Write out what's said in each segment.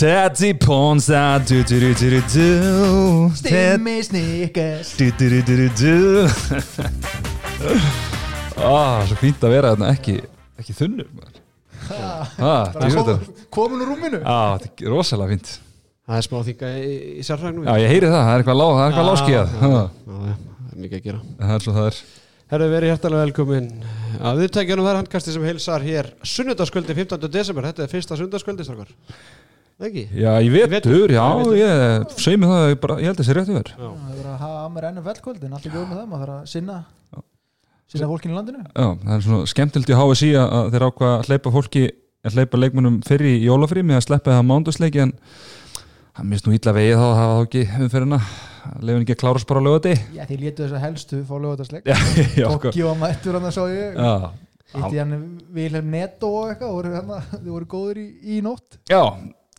Teddy Ponsa Stimmi du. ah, Svo fínt að vera þarna ekki ekki þunnur maður. ah, komin úr rúminu. Ah, Þetta er rosalega fínt. Það er smá þinga í, í sérfræðinu Já, ég heyri það, það er eitthvað, lá, það er eitthvað láskíðað. já, já, það er mikið að gera. Það er svo það er. Herðu verið hjertalega velkomin að viðtækjanum þar handkasti sem heilsar hér sunnudagskvöldi 15. desember, þetta er fyrsta sunnudagskvöldi strákar ekki? Já, ég vetur. já, ég segi mig það, ég, bara, ég held að það sé rétt yfir Já. Það er að hafa mér ennum veldkvöldin Allt er góð með það, maður þarf að sinna Sinna fólkinu í landinu. Já, það er svona skemmtild í HSI að að þeir ákvað að hleypa fólki að hleypa leikmunum fyrir í jólafrí með að sleppa það mándusleiki en það mist nú illa vegið þá að hafa þá ekki umferðina. Leifin ekki að klárast bara á lögati Já, því létu þess að helstu fá lögatarsleik já, sko. Kokki var mættur hann að sá ég. Já, Hitti hann Vilhelm Netto og eitthvað voru hérna, Þið voru góður í, í nótt. Já,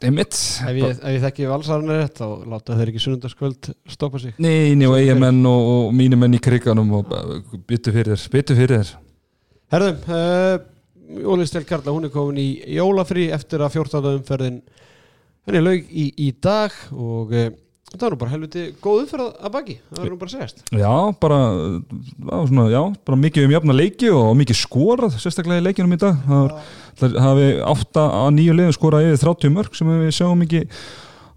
einmitt Ef ég, ég þekki valsarinn er rétt þá láta þeir ekki sunnudagskvöld stoppa sig Nei, ný og eigamenn og, og mínir menn í kriganum og byttu fyrir þér, byttu fyrir þér Herðum, uh, Ólistel Karla hún er komin í jólafrí eftir að 14. umferðin henni laug í, í dag og uh, það var nú bara helviti góð umferð að baki, það var nú bara segast Já, bara, svona, já, bara mikið um jafna leiki og mikið skorað sérstaklega í leikinum í dag. Það hafi átta að nýju liðum skorað yfir 30 mörg sem við sjáum ekki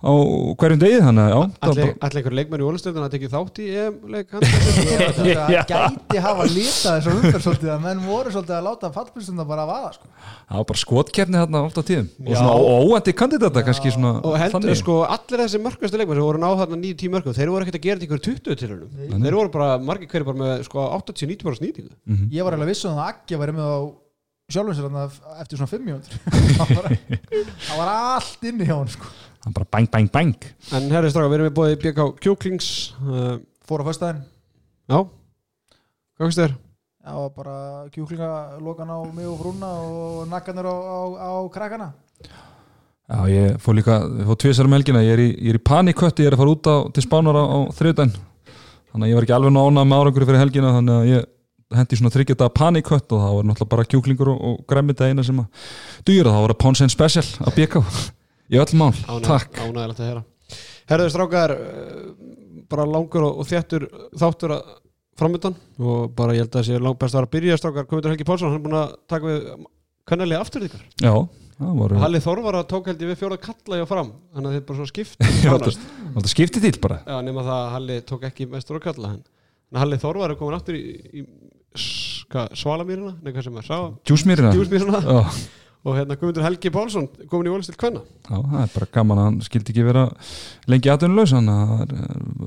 á hverjum degi þannig að já, það Allir var bara, einhver leikmenn í Ólistelin að tekið þátt í EM-leik Þetta Já. gæti hafa litað þessu umferð svolítið að menn voru svolítið að láta fallbyrstundar bara að vaða sko. það var bara skotkerni þarna alltaf tíðum og Já. svona óændi kandidata kannski svona og heldur sko allir þessi mörgastu leikmenn sem voru náð þarna 9-10 mörgum þeir voru ekkert að gera þetta ykkur 20 til hennum þeir voru bara margir hverju bara með sko 80-90 bara snýtingu Mhm. Ég var alveg vissun að Akki væri með á sjálfum sér þarna eftir svona 5 mjöndur það, var- það var allt inni hjá hann sko. Það var bara bang bang bang. En herri straka, við erum með bóði BK Kjúklings uh, Fór á föstudaginn. Já. Hvað veist þér? Var bara kjúklinga lokan á mig og frúna og nakkanir á, á, á krakkana. Já, ég fór líka, ég fór tvisar um helgina. Ég er í, er í panikkötti, ég er að fara út á, til spánar á, á þriðdæn þannig að ég var ekki alveg nánað með árangur fyrir helgina þannig að ég hendi svona þryggjata panikkött og það var náttúrulega bara kjúklingur og, og græmita eina sem að dýra, það var að Ponsen Special að BK í öll mál, takk. ánægilegt að heyra. Herriður strákar uh, bara langur og, þéttur þáttur að framöndan og bara ég held að það sé langt best að vera að byrja strákar. Guðmundur Helgi Pálsson, hann er búin að taka við kannali aftur ykkar. Já, það voru Halli Þorvar að tók held ég við fjóra kalla hjá fram þannig að þið bara svona skipt það skipti til bara. Já, nema það að Halli tók ekki mestur að kalla Halli Þorvar er komin aftur í, í ska, Svalamýrina, nei hvað sem er Já, og hérna Guðmundur Helgi Pálsson komin í Ólistil Kvenna. Já, það er bara gaman að hann skildi ekki vera lengi aðunlaus hann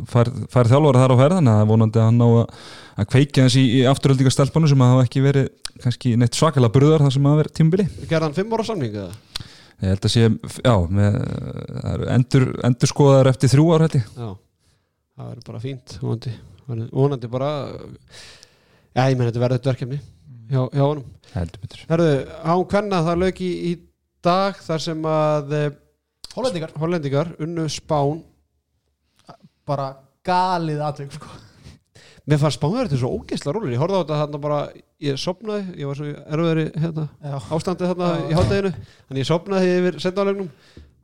fær, fær þjálfara þar á ferð þannig að vonandi að hann ná að, kveikja hans í, í afturöldingastelpunum sem að hafa ekki verið kannski neitt svakalega burðar það sem að vera tímubili Gerði hann fimm ára samning eða? ég held að sé, já, með, endur, endur skoðar eftir þrjú ár held ég. Já, það verður bara fínt vonandi, vonandi bara Já, ég menn þetta verður þetta verkefni hjá, hjá honum. Heldur betur. Herðu, án Kvenna það lög í, í dag þar sem að eh, Hollendingar. Hollendingar unnu Spán. Bara galið atvik sko. Mér fannst Spánverður þetta svo ógeðsla rúlir Ég horfði á þetta þarna bara, ég sopnaði Ég var svo erfiðari hérna, ástandið þarna Já. í hátteginu Þannig ég sopnaði yfir setnálegnum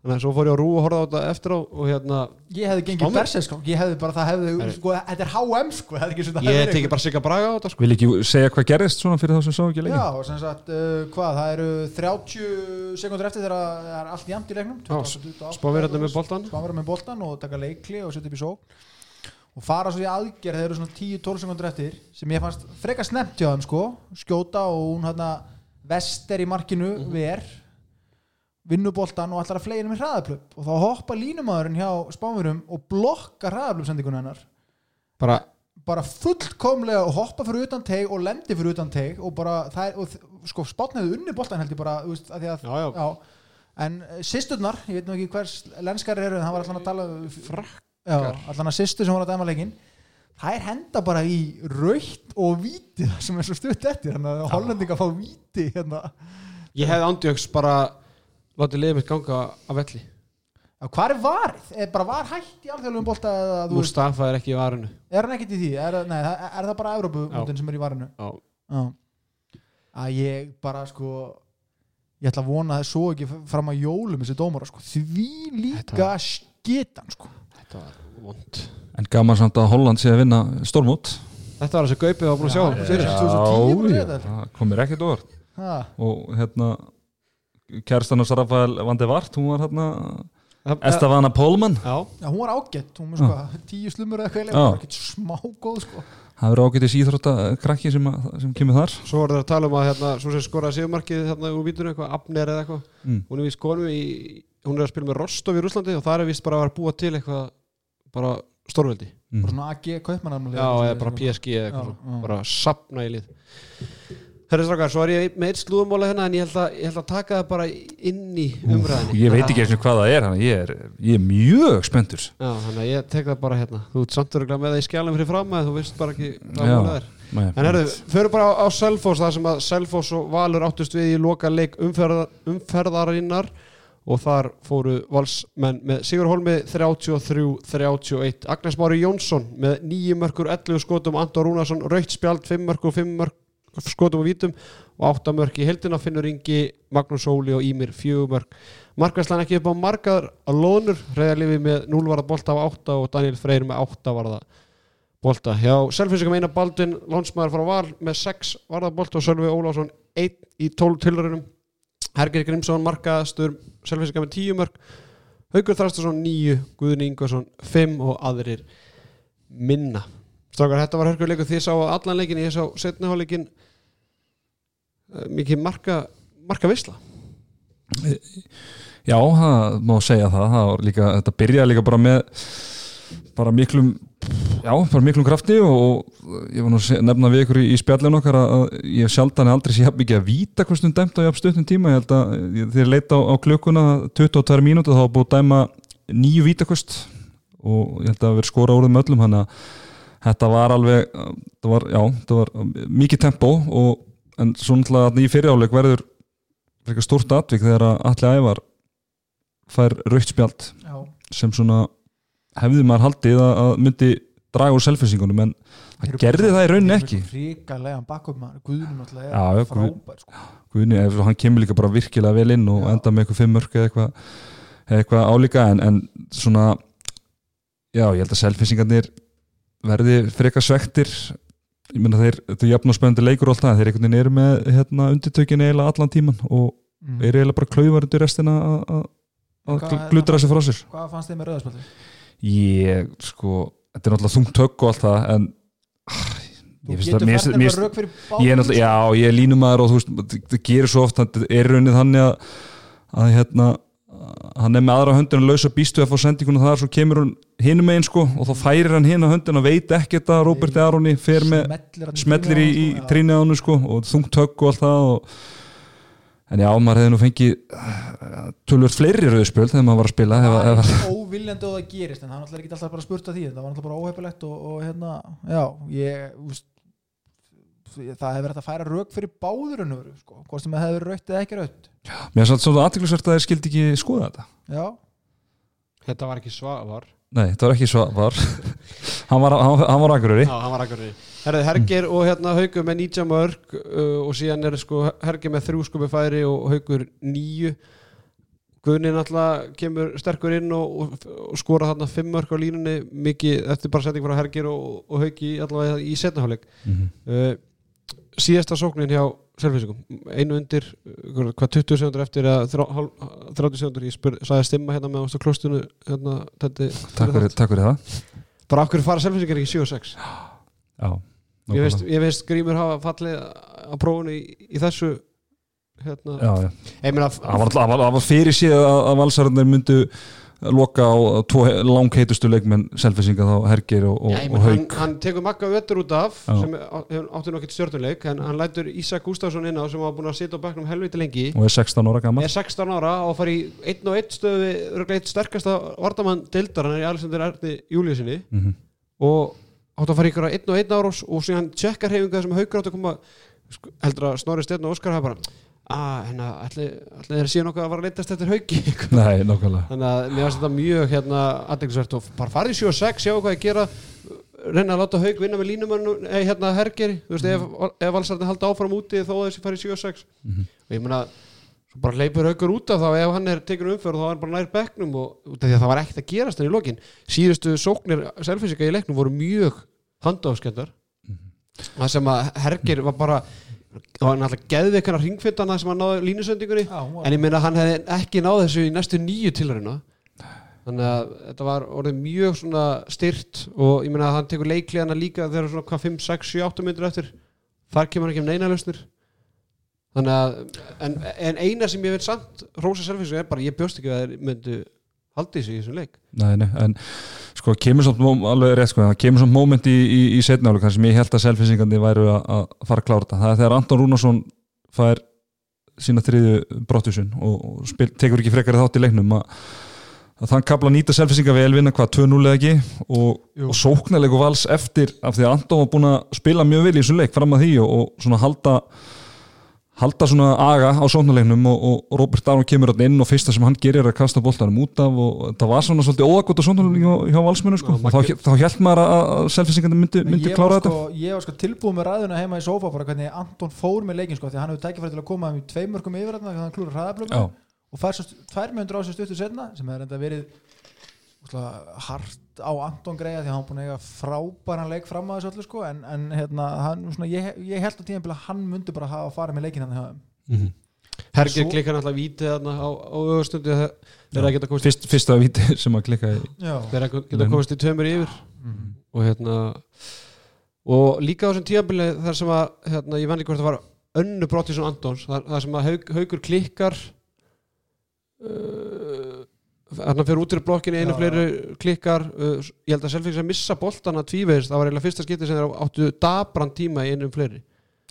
Þannig að svo fór ég á rú og horfði á þetta eftir á Og hérna, Ég hefði gengið berserk sko. Ég hefði bara, það hefði, sko, þetta er HM sko. hefði ekki svona ég teki bara sigga braga á þetta sko. vil ekki segja hvað gerist svona fyrir þá sem sá ekki leikin Já, sem sagt, uh, hvað, það eru 30 sekundur eftir þegar það er allt jæmt í leiknum Já, Spánverðarnir með boltann. Spánverðarnir með boltan og taka leikli og setja upp í sók og fara svo í aðgerð þeir eru svona 10-12 sekundur eftir sem ég fannst freka snemt hjá þeim sko skjóta og hún hérna vester í markinu ver vinnuboltan og ætlar að fleginu með hraðaplöp og þá hoppa línumadurinn hjá spánverðum og blokka hraðaplöpsendingun hennar. Bara, bara fullkomlega og hoppa fyrir utan teig og lendi fyrir utan teig og bara það er, sko spátn hefði unni boltan held ég bara, þú veist, að því að já, já, en sýsturnar, ég veit nú ekki hvers lenskar eru, en það var allan að tala um- Frakkar. já, allan að sýstur sem var að dæma leikin það er henda bara í raukt og víti sem er svo stutt eftir þannig að hollendinga fá víti hérna. Ég hefði andjöks bara látið liðið mitt ganga af velli Já, hvað er varð? Er bara var hætt í alþjóðlegum bolta eða þú veist, Mustafa er ekki í varinu er hann ekkert í því? Er, nei, það- er það bara Evrópumótin sem er í varinu? Já. Já. Að ég bara sko ég ætla að vona að það svo ekki fram að jólum þessi dómara sko. því líka skitan sko. Þetta var vond en gaman samt að Holland sé að vinna stormút Þetta var þessi gaupið að búin að sjá Já, já. 2010 voru þetta. það komir ekkert óvart ha, og hérna kærstan og Rafael Vandi Vart hún var hérna Estefana Pólman Já, já, hún var ágætt hún var sko, tíu slumur eða eitthvað Já. hún var ekkert smá góð sko. það verður ágætis íþrótta krakki sem, að- sem kemur þar svo voru það að tala um að hérna, svo sem skoraði sigurmarkið hérna úr vítunum eitthvað, Abner eða eitthvað mm. hún er vist konum í, hún er að spila með Rostov í Rúslandi og það er vist bara að vera búa til eitthvað bara stórveldi Mm. bara svona AG kaupmannamlega já, eða bara PSG eða eitthvað Já, svona. já. bara sapna í lið Herri strákar, svo er ég með eitt slúðumóla hérna en ég held, að, ég held að taka það bara inn í umræðinni ég veit ekki eins og hvað það er ég er, ég er mjög spenntur. Já, þannig að ég tek það bara hérna. Þú ert samt öruglega með það í skjálum fyrir fram að þú veist bara ekki hvað málið er. En herru, förum bara á, á Selfoss þar sem að Selfoss og Valur áttust við í loka leik umferðar, umferðarinnar. Og þar fóru valsmenn með Sigur Holmi 33-31 Agnes Mári Jónsson með 9 mörkur 11 skotum Anton Rúnarsson raukt spjald 5 mörkur 5 mörk skotum og vítum og 8 mörk í heldina finnur Ingi Magnús Óli og Ímir 4 mörk Markvæslan ekki upp á margar lónur Reyðarlifi með 0 varða bolta af 8 og Daniel Freyr með 8 varða bolta. Já, Selfinsingum eina Baldvin Lónsmaður frá Val með 6 varða bolta og Sölvi Ólásson 1 í 12 tilrörunum. Hergir Grímsson markaðastur Selfinsingum með 10 mörg. Haugur Þrastarsson 9, Guðni Ingvarsson 5 og aðrir minna. Strákar, þetta var hörkur leikur því ég sá allan leikin, ég sá setniháleikin uh, mikið marka, marka visla. já, það má segja það, það líka, þetta byrjaði líka bara með bara miklum já, bara miklum krafti og, ég var nú að nefna við ykkur í, í spjallinu okkar að, að ég sjaldan aldrei sé mikið að víta hversum dæmt á jafn stuttum tíma ég held að ég leita á, á klukkuna 22 mínúti þá búið að dæma nýju vítakvist og ég held að það verið skora úr þeim öllum hann að þetta var alveg það var, já, það var mikið tempo og, en svo náttúrulega í fyriráleik verður frekar stórt atvik þegar að Atli Ævar fær raukt spjald já, sem svona hefði maður haldið að, myndi draga úr selfinsingunum en það gerði það í rauninni ekki ríkalega bakkum maður, Guðnum já, er frábær sko. Guðni, hann kemur líka bara virkilega vel inn og Já. enda með eitthvað fimm mörk eða eitthvað, eða eitthvað álíka en, en svona já, ég held að selfinsingarnir verði frekar svektir ég meina þeir, þetta er jafn og spennandi leikur og allt það, en þeir einhvern veginn eru með hérna, undirtökin eiginlega allan tíman og mm. eru eiginlega bara klauvar undir restina að- glutra þessi frá sér hvað fannst þið með rauðarspaldi? ég, sko, þetta er náttúrulega þungt högg og allt það en ah, ég finnst það mér finnst- ég já, ég er línumæður og þú veist, það gerir svo oft það er raunnið þannig að, að hérna, hann er með aðra höndin að lausa býstu að fá sendinguna þar svo kemur hann hinum megin sko og þá færir hann hinn á höndin og veit ekkert að Róberti Aroni fer með Smellir hann í í, trýnið á sko, hann sko og þungt högg og allt það og, en já, maður hefði nú fengið uh, tölvört fleiri rauðspjöld þegar maður var að spila það er ef, ekki óviljandi og það gerist en það er náttúrulega ekki alltaf bara að því það var náttúrulega bara óhefilegt og, og hérna, já, ég úst, það hefur verið hægt að færa rauk fyrir báður en öðru, sko, hvort sem það hefur raukt eða ekki raukt mér samt svona aðtiklisvert að þeir skildi ekki skoða þetta. Já, Þetta var ekki svar nei, þetta var ekki svo var hann var, hann, hann var akkurari Já, hann var akkur Herðið Hergir og hérna Haugur með 19 mörg uh, og síðan er sko Hergir með þrjú skupi færi og Haugur nýju Guðni náttúrulega kemur sterkur inn og, og, og skora þarna 5 mörg á línunni. Mikið eftir bara setting frá Hergir og, og Haugi allavega í setnaháleik mm uh, síðasta sóknin hjá Selfinsingum, einu undir hvað 20 sekundur eftir hálf- 30 sekundur, ég spur, sagði stimma hérna með ástu klostinu hérna, þetta, takk fyrir, það. Bara okkur fara Selfinsingar ekki 7 og 6 já, ég nákvæmlega. veist, ég veist Grímur hafa fallið á prófunu í, í þessu hérna, já, já. meina það var, það var, fyrir síðan að, að valsararnir myndu loka á tvo langheitustu leikmenn selfisinga þá Hergir og, og, og meina, hann, Haug hann tekur makka öttur út af Já. sem á- nú ekkert stjórnuleik en hann lætur Ísak Gustafsson inn á sem var búin að sitja á bekknum helviti lengi og er 16 ára gammal er 16 ára og fari í einn og einn stöðu við örugglega eitt sterkasta vardamann deildar hann er í Alexander Erni Júliusinni mm -hmm. og átt að fara ykkur einn og einn ára og, síðan tjekkar hefinga sem haugur átt að koma sko, heldur að Snorri Steinn og Óskar hafa bara að hérna, allir, þeir síðan okkur að vara að leitast eftir haugi nei, þannig að mér finnst þetta mjög hérna aðeinsvært og bara farið 7 og 6 sjá hvað ég gera. Reyna að láta haug vinna með línumann eða hérna hergeri, þú veist, ef, ef valsarðin halda áfram úti þó þessi farið 7 og 6 Mhm. og ég meina, svo bara leipur haugur út af þá ef hann er tekur umferð þá er hann bara nær bekknum og það var ekkert að gerast hann í lokin. Síðustu sóknir selfisika í leiknum voru mjög handafskendar það sem að bara það var náttúrulega geðveikana ringfitana sem hann náði línusöndingunni en ég meina að hann hefði ekki náð þessu í næstu nýju tilhörina þannig að þetta var orðið mjög svona styrt og ég meina að hann tekur leikliðana líka þegar svona hvað 5, 6, 7, 8 myndir eftir. Þar kemur hann ekki um neina lausnir. Þannig að en, en eina sem ég veit samt Rósa Selfissu er bara ég bjóst ekki að þeir myndu haldið sig í þessum leik. Nei, nei, en sko kemur mó- alveg rétt sko, það kemur svona moment í, í, í setnálu þar sem ég held að selfinsingandi væru að, fara að klára þetta, það er þegar Anton Rúnarsson fær sína þriðju brottusun og, og spil, tekur ekki frekari þátt í leiknum að, að þann kapla nýta selfinsinga vel vinna hvað 2-0 eða ekki? Og, og sóknarleiku vals eftir af því að Anton var búin að spila mjög vel í þessum leik fram að því og, og svona halda halda svona aga á sóknarleiknum og, og Robert Arnold kemur þarna inn og fyrsta sem hann gerir er að kasta boltanum út af og það var svona svolítið óakot á sóknarleiknum hjá, valsmennu sko. Og þá, þá held maður að, að selfinsingandi myndi, myndi klára var, þetta sko, ég var sko tilbúið með ræðuna heima í sofa bara hvernig Anton fór með leikin sko, því að hann hefur tækifæri til að koma um í tveimörkum yfir þarna þegar hann klúrar hraðablöfum og fær svo st- tvær mjöndur á sig stuttur setna sem hefur enda verið hart á Anton greiða því að hann búin að eiga frábæran leik fram að þessu öllu sko, en, en hérna, hann, svona, ég, ég held að tíðan að hann myndi bara hafa farið með leikin hann hjá þeim. Hergir Svo- klikkar náttúrulega vítið þarna á, á öðurstundu þegar það geta komist, Fyrst, fyrsta viti sem að klikka þegar það geta komist í tveimur yfir. Mhm. og hérna og líka á þessum tíabili þar sem að hérna, ég venni hvort það var önnu Brottisson Antons þar, þar sem að haug, haugur klikkar uh, þarna fyrir út í blokkinni einu Já. fleiri klikkar uh, ég held að Selfings að missa boltana tvívegist það var eiginlega fyrsta skipti sem þeir áttu dabran tíma í einum fleiri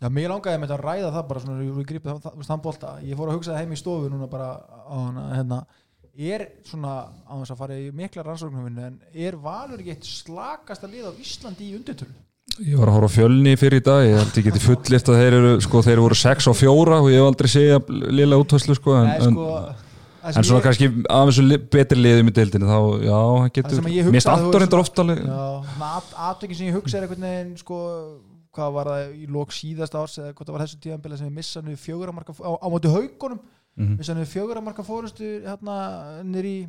Já, mér langaði með þetta að ræða það bara svona, ég það, það bolta ég fór að hugsa það heim í stofu núna bara á hana, hérna, er svona á þess að fara í mikla rannsóknarvinnu en er Valur ekki eitt slakasta lið á Íslandi í undirtölu? Ég var að horfa á fjölni fyrir í dag, ég held ég geti fullift að þeir eru, sko, þeir voru 6 og 4 og ég hef aldrei segja lila útvæslu, sko, en, Nei, sko, en, en svona ég- kannski af þessu betri liðum í deildinu, þá, já, það getur, ég þú reyndar veist, ofta Já, atvikin sem ég hugsa er einhvern veginn sko, hvað var það í lók síðasta árs eða hvað það var þessu tíðanbila sem við missa nú fjöguramarka á, móti haugunum Mhm. missa nú fjöguramarka fórustu hérna nýri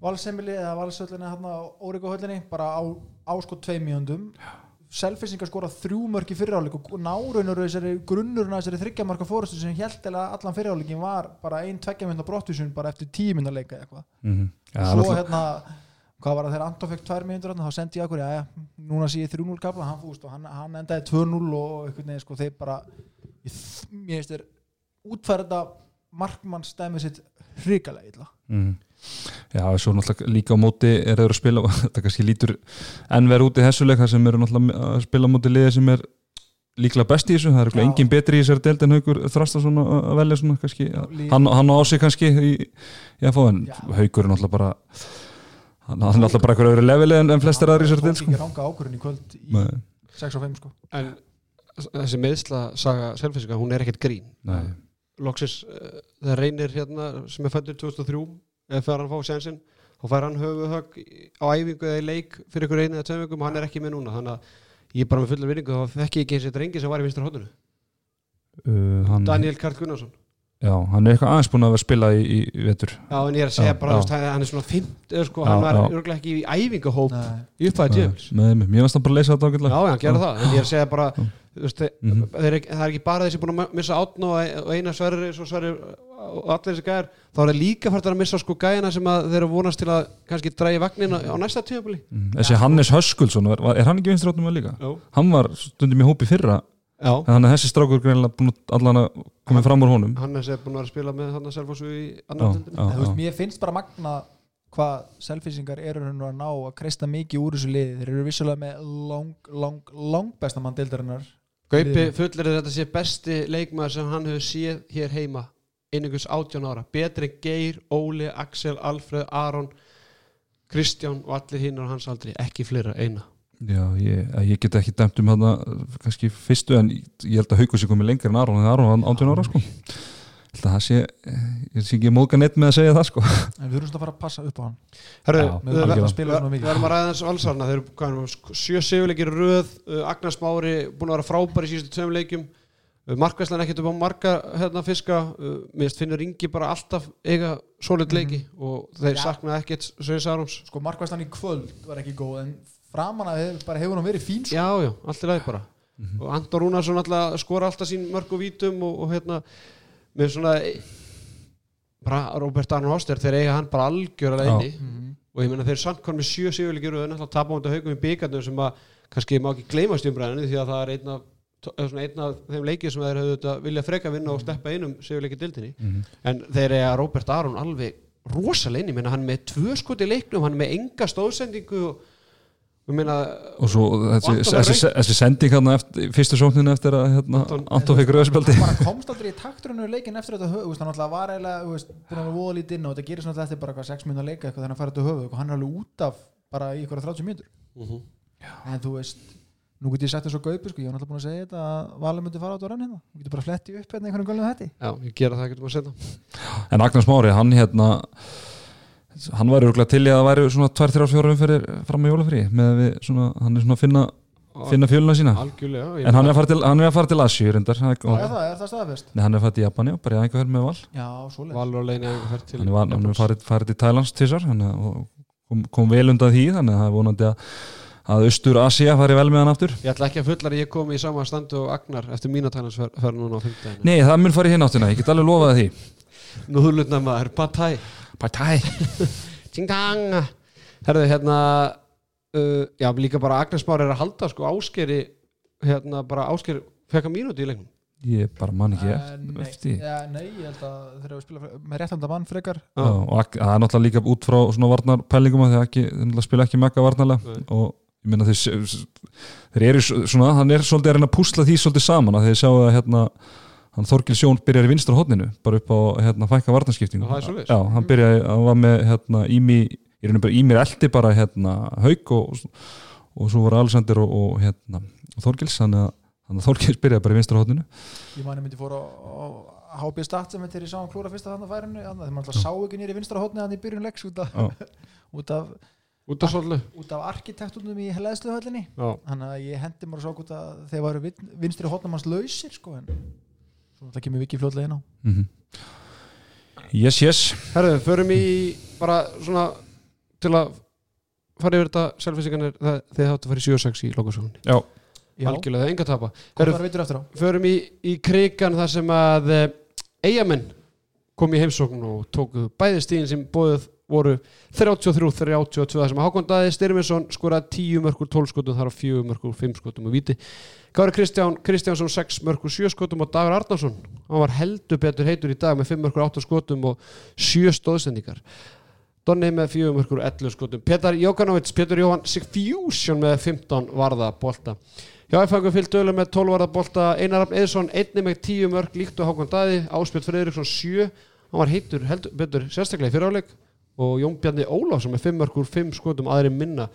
valsemili eða valsöllinni hérna á Órikóhöllinni bara á, á sko tveim mjöndum Selfissingar skora þrjú mörk í fyriráleik og nárunur þessari grunnurinn af þessari þryggjamarka fórustu sem held eða allan fyriráleikin var bara ein tveggja mynda brottusun bara eftir tíu mynda leika eitthvað Mhm. Já, svo náttúrulega- hérna hvað var það þegar Anton fekk tvær þarna, þá sendi ég okkur, já, já, núna sé ég 3-0 kapla, hann fúst og hann, hann endaði 2-0 og einhvern veginn, sko, þeir bara ég, þ- mér finnst þeir útfærda markmannsdæmið sitt hrikalega illa Mhm. Já, svo náttúrulega líka á móti er þeir að spila, þetta kannski lítur enn verið út í þessu leik þar sem eru náttúrulega að spila á móti liði sem er líklega best í þessu, það er örugglega Já. engin betri í þessari deild en haugur þrasta svona að velja svona kannski, hann, hann á sig kannski í, í að fá en haugur er náttúrulega bara hann hann er náttúrulega bara eitthvað öðru leveli en, en flestir aðri í þessari deild tók sko. ekki ranga ákvörðin í kvöld í Nei, 6 og 5 sko. En þessi meðsla saga Selfissinga, hún er ekkert grín. Nei, Loksis, uh, það reynir hérna sem er fættur 2003 eða fyrir hann að fá sensin þá fær hann höfuðhögg í- á æfingu eða í leik fyrir ykkur einu eða vikum og hann er ekki með núna. Þannig að ég er bara með fullar vinningu þá fekk ég ekki eins og drengi sem var í vinstra hóttinu uh, hann, Daniel Karl Gunnarsson. Já, hann er eitthvað aðeins búin að vera að spila í, í, vetur. Já, en ég er að segja Já, bara, já. þú veist, hann hann er svona 50, sko, Já, hann var já. örgulega ekki í æfingahóp í upphæði tjöfls mér varst það bara að leysa þetta Já, ágætlega. Já, hann gerði það, en ég er að segja bara Veist, Mhm. þeir, er ekki- það er ekki bara þessi búin að missa átn og og eina sverri og allir þessi gæjar þá er það líka fært að missa sko gæjana sem að þeir eru vonast til að kannski drægi vagnin á, á næsta tíðabili Mm, þessi Hannes Höskuldsson, er, er hann ekki vinstri áttum með líka? Já, hann var stundum í hópi fyrra. Já. en þannig að þessi strákur greinlega búin að allan að koma fram úr honum. Hannes er búin að vera að spila með hann að Selfossu í annar veist, mér finnst bara magna hvað selfisingar eru raun og að ná að kreista mikið úr þessu liði. Þeir eru vissulega með lang, lang, lang besta mann deildarinnar Gaupi fullir er þetta sé besti leikmaður sem hann hefur séð hér heima einhvers átján ára, betri en Geir, Óli, Axel, Alfred, Aron Kristján og allir hinn á hans aldri, ekki fleira, eina. Já, ég, ég get ekki dæmt um hann kannski fyrstu en ég held að Haukur sé komið lengur en Aron en Aron var 18 ára sko það sé ég sé ekki móðga neitt með að segja það sko. En við erum svona að fara að passa upp á hann. Herru, við að algjörlega. spila svona við mikið verðum að ræða þessu valsarna. Þeir eru er sko, sjö sigurleikir í röð. Uh, Agnars Mári búin að vera frábær í síðustu tveim leikjum. Markvæslan ekkert upp á marga hérna, fiska. Uh, minnst finnur Ingi bara alltaf eiga solid leiki og þeir Já. sakna ekkert Sveins Arons sko markvæslan í kvöld var ekki góð en framan að hef, bara hefur hún verið fín sko. Já, já, allt með svona bara Robert Arnold Hoster þeir eiga hann bara algjörlega inni. Mhm. og ég meina þeir samt konum með sjö sigurleikir og þeir náttúrulega tapa á haugum í byggarnum sem að kannski má ekki gleymast í umræðinu því að það er einn af, einn af þeim leikið sem þeir þetta vilja freka vinna og steppa einum sigurleikir dildinni Mhm. en þeir eiga Robert Aron alveg rosalega inni, ég meina hann er með tvö skot í leiknum, hann er með enga stóðsendingu og meina og svo þessi, sending hérna eftir, fyrstu sókninu eftir að hérna, Anton- fekk rauðspjaldi hann bara komst aldrei í takturinu leikin eftir þetta höf, hann alltaf var eiginlega búin að vera voða lítið inn og þetta gerir svona eftir bara hvað 6 minna leika eitthvað þannig að fara þetta höfu og hann er alveg út af bara í ykkur 30 mínútur. Mhm. en þú veist, nú get ég sagt þessu gaupi sko, ég var náttúrulega búin að segja þetta að Valur myndi fara át á rann hérna, þú getur bara fletti upp hérna einhvern gölnum þetta Já, ég gera það ekkert um að setja. En Agnar Smári, hann hérna hann var örgulega til í að það væri svona 2-3-4 umferðir fram á jólafrí með við svona, hann er svona að finna finna fjöluna sína, en hann er að fara til, hann er að fara til Asju reyndar, það er Já, góð. er það, er það staðfest? Nei, hann er að fara til Japani og bara í einhver með val. Já, á leiðin eða einhver til hann er, var, hann er farið, farið til Thailands tísar og kom, kom vel undan því þannig að það er vonandi að að Austur Asia fari vel með hann aftur. Ég ætla ekki að fullar að ég komi í sama standu og Agnar eftir mína tænansferð núna á 15 Nei, það mun fara í hinn áttina, ég get alveg lofað því. Núðlutna maður, Patæ Partæ Ting tang. Herðu, hérna uh, Já, líka bara Agnar Smár er að halda sko áskeri hérna bara ásker fekk að mínúti í leiknum. Ég bara man ekki Eh, nei, eftir ja, nei, ég held að þeir eru að spila með réttanda mann frekar. Já, og það er náttúrulega líka út frá svona varnarpælingum að þeir, ekki, þeir náttúrulega spila ekki mega varnarlega. Nei. og ég meina þeir, þeir eru svona, hann er svolítið að reyna að púsla því svolítið saman að þeir sjáu að hérna hann Þorgil Sjón byrjar í vinstra hodninu bara upp á hérna fækka varnarskiptingu. Og það er svoleiðis? Já, hann byrjaði, hann var með hérna Ími, ég reyna bara Ímir eldi bara hérna Hauk og, og svo var Alexander og, og hérna og Þorgils, þannig að, þannig að Þorgils byrjaði bara í vinstra hodninu ég mani myndi fór á, á HB Stat sem þegar ég sá hann klúra fyrsta þannig að færinu þegar maður alltaf sá ekki nýri vinstra hótni hann í byrjun leiks út af, út af, út af út af arkitektunum í hlæðsluhöllinni Já, þannig að ég hendi mér að sá út að þeir varu vin- vinstri hótnum hans lausir sko en svo það kemur vikið fljóðlega inn á. Mm Yes, yes. Herðu, förum í bara svona til að fara yfir þetta selfisingarnir þegar þáttu að fara í 7-6 í lokasögunni Já, algjörlega, það er enga að tapa. Hvað Herðu, var veitur eftir á? förum í, í krigan þar sem að eh, eigamenn kom í heimsókn og tóku bæði stíðin sem bóðið voru 33-32 þar sem Hákon Daði Styrminsson skoraði 10 mörgur 12 skotum þar á 4 mörgur 5 skotum og viti Gári Kristján Kristjánsson 6 mörgur 7 skotum og Dagur Arnarsson hann var heldur betur heitur í dag með 5 mörgur 8 skotum og 7 stóðsendingar. Donni með 4 mörgur 11 skotum. Petar Jókanovits, Petur Jóhann Sigfjúsjón með 15 varða bolta. Já, ég fangur fyllt dölum með 12 varða bolta. Einar Rafn Eðsson, einni með 10 mörg líkt og Hákon Daði, Áspjöld Freyriksson 7 hann var heitur heldur betur sérstaklega í fyriráleik og Jón Bjarni Ólafsson með 5 mörg úr 5 skotum aðri minna.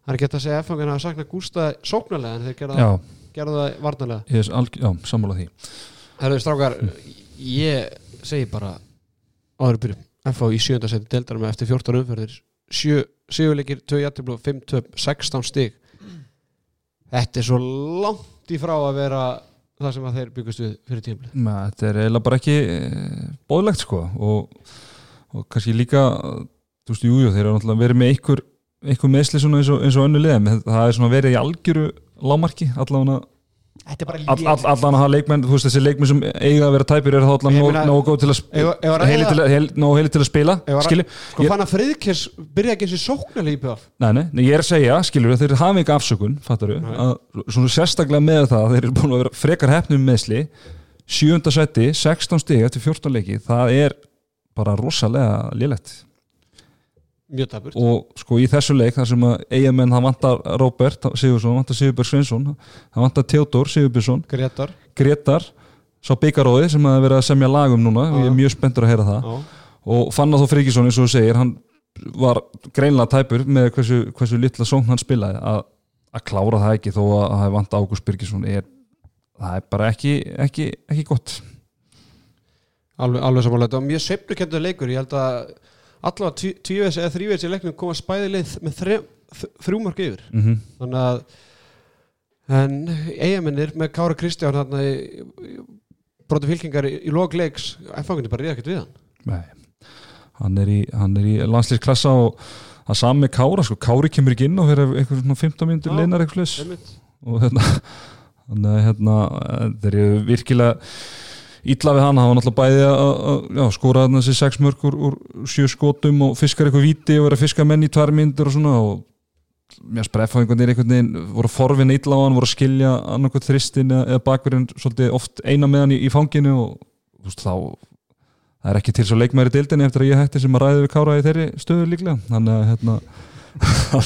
Það er hægt að segja að fangin hafa saknað Gústa sóknarlega en þeir gerða, gerða það varnarlega. Alg, já sammála því. Herðu strákar, ég segi bara áður byrjum FH í sjönda seti deildar með eftir 14 umferðir. 7 sigurleikir, 2 jættibló 5 töp, 16 stig. Þetta er svo langt í frá að vera það sem að þeir byggust við fyrir tímli þetta er eiginlega bara ekki eh, bóðlegt sko. Og, og kannski líka þú veist, jújú, þeir eru náttúrulega verið með einhver, einhver meðsli svona eins og, eins og önnu liðum það er svona verið í algjöru lámarki allavega. Allan að hafa leikmenn, þú veist þessi leikmenn sem eiga að vera tæpir er þá allan nóg góð til að heili til að, heil, nóg heili til að spila skilju, Sko fann að Friðkers byrja ekki þessi sóknarlega í PF nei, nei, nei, ég er að segja skilju, þeir hafa ekki afsökun, fattar að svona sérstaklega með það, þeir eru búin að vera frekar hefnum meðsli, sjönda seti 16 stig eftir 14 leiki það er bara rosalega lélegt. Mjög tapurt og sko í þessu leik þar sem að eigamenn það vantar Robert Sigursson, vantar Sigurberg Sveinsson það vantar Theodor Sigurbjörnsson Gretar. Gretar, sá byggaróði sem að vera að semja lagum núna og ég er mjög spenntur að heyra það. Já, og Fannar Þó Frikisson eins og þú segir hann var greinlega tæpur með hversu, hversu litla sóng hann spilaði. Að, að klára það ekki þó að það vant Ágúst Birgisson er, það er bara ekki, ekki, ekki gott alveg, alveg samanlega og mjög sveiflukendur leikur. Ég held að allavega tvíveðs eða þrýveðs í leiknum koma spæði leið með þre, þ- þrjú mörg yfir. Mm þannig að en eigamennir með Kára Kristján hérna brotu fylkingar í, í lok leiks F-fangunni bara ríða ekkert við hann. Nei, hann er í, hann er í landslýsklassa og það sami Kára sko, Kári kemur ekki inn og fyrir eitthvað svona 15 mínútur Já. leinar eitthvað og hérna hérna, þeir eru virkilega illa við hann, hann var náttúrulega bæði að, að þarna þessi sex mörg úr, úr sjö skotum og fiskar eitthvað víti og vera að fiska menn í tvær myndir og svona og mér spreffa einhvern veginn einhvern veginn voru forvin illa á hann, voru að skilja annarkvæmt þristin eða, bakverðin svolítið oft eina með hann í, í fanginu og þú veist þá það er ekki til svo leikmæri dildinni eftir að ég hætti sem að ræði við Kára í þeirri stöðu líklega. Þannig að hérna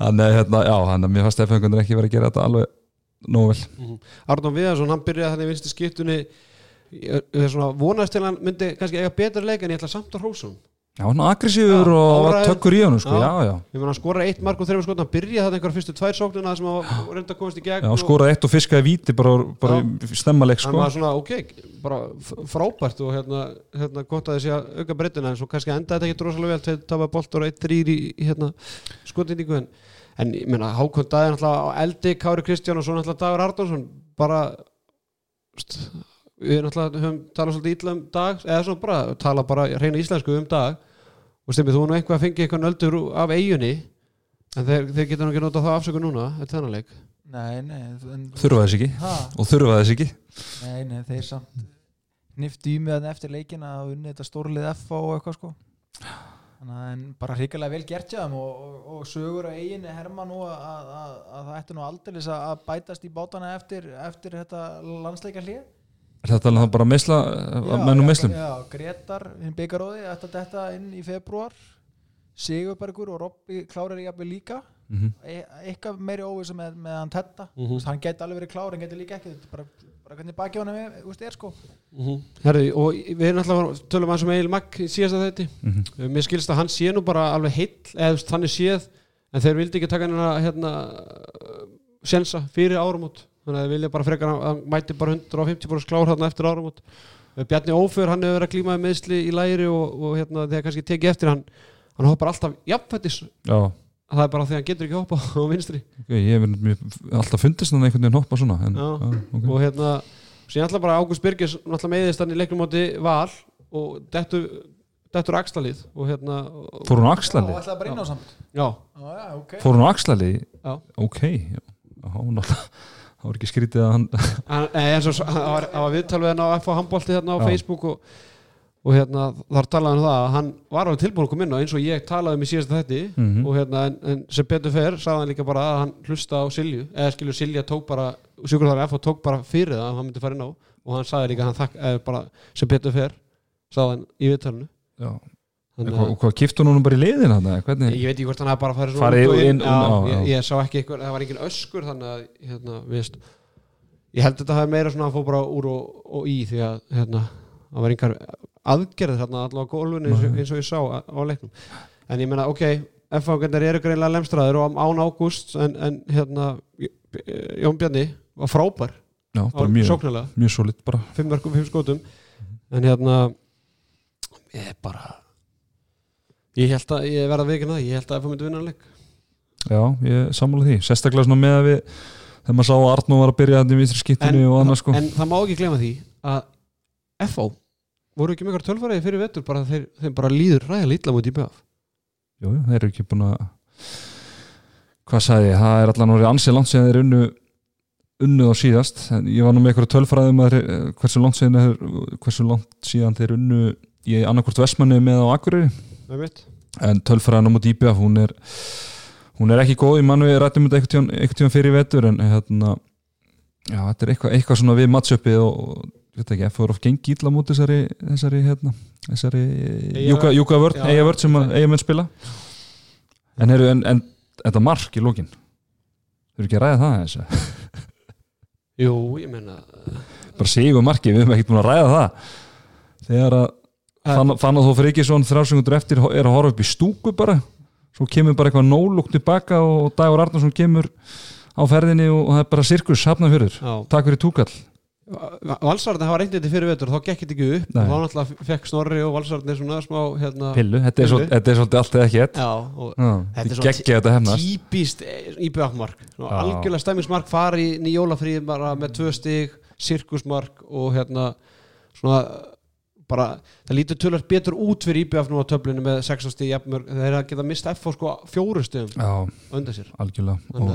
þannig að hérna, já, þannig að mér fannst F-fengunir ekki verið að gera þetta alveg nógu vel Arnón Viðarsson, hann byrjaði þannig vinstu skiptunni. Vonast til að hann myndi kannski eiga betra leik en ég ætla samt að hrósa hann Já, hann aggressífur Já, og áræður. tökkur í hann sko, Já. já, ég meina hann skoraði eitt mark og þreifur skotna hann byrjaði þannig einhver fyrstu tvær sóknina sem hann reynda að komast í gegn já, skoraði eitt og fiskaði víti bara, bara stemmaleg hann sko. var svona ok, bara frábært og hérna, hérna gott að þessi að auka breytina en svo kannski endaði þetta ekki drosalega vel til það var boltur og eitt þrýr í, í hérna, skotindíku en, ég meina Hákon Dæði náttúrulega á eldi Kári Kristján og svo náttúrulega Dagur Arnarsson bara st, við náttúrulega höfum talað svolítið illa um dag eða svona bara, tala bara reyna íslensku um dag. Og stemmið þú nú eitthvað að fengi eitthvað nöldur af eigunni en þeir, þeir geta nú ekki notað það afsöku núna þetta þennan leik. Nei, nei en, þurfa þess ekki. Ha, og þurfa þess ekki. Nei, nei, þeir samt niftu í þarna eftir leikin að unni þetta stórlið F og eitthvað sko. Þannig en bara hrikalega vel gert þeim og, og, og sögur á eigin herma nú að, að, að, að það ætti nú aldrei að bætast í bátana eftir, eftir þetta landsleika hlið er þetta alveg bara meðsla menn og meðslum Já, Gretar, hinn byggaróði ætti að detta inn í februar Sigurbergur og Robby klárar í jafnvel líka. Mm e eitthvað meiri óvisa með, með hann tetta Mhm. mm -hmm. hann geti alveg verið klár, hann geti líka ekki Þetta er bara, bara hvernig baki hann er, úst, er sko. Herði, og við erum alltaf tölum hans um Egil Magg í síðasta þetta Mhm. mér skilst að hann sé nú bara alveg heill eða er séð en þeir vildi ekki taka hann hérna sensa fyrir áramót. Þannig að þeir vilja bara frekar að hann mæti bara 150 bara klár hann eftir áramót. Bjarni Ófur, hann hefur verið að glíma með meðsli í læri og, og hérna þegar kannski tekið eftir hann hann hoppar alltaf jafnfættis já, það er bara því að hann getur ekki hoppa á vinstri ok, ég hef alltaf fundist hann einhvern veginn hoppa svona en, Já. ok. og hérna síðan alltaf bara Ágúst náttúrulega meiðist hann í leiknum móti val og dettur, dettur axlalið og hérna fór á og axlalið ætlaði bara inn á samt já, Já, já, ok fór hún á axlalið Já. ok, hún alltaf það var ekki skrítið að hann hann, hann var, hann var viðtal við hann á FH handbólti hérna á Já. Facebook og, og hérna þar talaði hann um það að hann var alveg tilbúin að koma inn á eins og ég talaði um í síðasta þetti Mhm. og hérna en, en sem betur fer sagði hann líka bara að hann hlusta á Silju. Eða skilju Silja tók bara sjúkurþári FH tók bara fyrir það að hann myndi fara inn á. Og hann sagði líka að hann þakk eða bara sem betur fer sagði hann í viðtalinu. Þannig og hvað kiftu hún bara í liðin hann Ég veit ekki hvort hann bara farið Farið og inn- já, ég, ég sá ekki eitthvað, það var engin öskur þannig að, hérna, viðst ég held að þetta hafi meira svona að fó bara úr og, og í því að, hérna það var einhver aðgerð þarna allavega á gólfinu eins, eins og ég sá á, leiknum. En ég meina, ok, F-ágændar eru greinlega lemstraður og án ágúst en, en hérna, Jón Bjarni var frábær. Já, mjög, mjög solid bara. Fimm mörgum, fimm skotum. En hérna ég er bara ég held að, ég verða að vikina það ég held að F-á myndi vinna hann leik. Já, ég sammála því, sérstaklega svona með að við þegar maður sá að Arnó var að byrja hann í vinstri skiptinu og annað sko. en það má ekki glemma því að FO voru ekki eitthvað tölfæriði fyrir vettur bara þeir, þeir bara líður ræða lítla mútið í BF Jú, jú, þeir eru ekki búin að hvað sagði ég, það er allan orðið ansið langt síðan þeir unnu unnuð á síðast, en ég var nú með eitthvað tölfræðum að þeir, hversu langt síðan þeir, hversu langt síðan þeir unnu í annarkvort Vestmanni með á Akureyri. En tölfræðan á móti IBF hún er hún er ekki góð, ég mann við rættum þetta einhvern tímann- einhvern tíma fyrir vetur en hérna já, þetta er eitthvað, eitthvað veit ekki, F er of gengi illa múti þessari, þessari hérna, þessari Júka, Júka vörn, Já, eiga vörn sem að eiga menn spila. En, heru, en, en þetta mark í lókin þú eru ekki að ræða það þessu jú, ég meina bara sigur marki, við erum ekkert búin að ræða það. Þegar að fann, fann að þó fyrir ekki svona þrjásengundur eftir er að horfa upp í stúku bara. Svo kemur bara eitthvað nólúkt tilbaka og Dagur Arnarsson kemur á ferðinni og það er bara sirkus hafnafjörður, takk fyrir túkall Valsarðin hafa reyndið þetta fyrir vetur þá gekk þetta ekki upp. Nei. og þá náttúrulega fekk Snorri og Valsarðin svona smá hérna, Pillu, þetta er, svo, þetta er svolítið allt eða ekki ett Já, og Já, Þetta er hefnast. típist IBF-mark Já. algjörlega stemmingsmark fari í nýjólafríð bara með tvö stig, sirkusmark og hérna svona bara, það lítur tölvöld betur út fyrir IBF nú á töflinu með 16 stig jafnmörg, þeir eru að geta mista F á sko fjóru stigum Já, undan sér. og,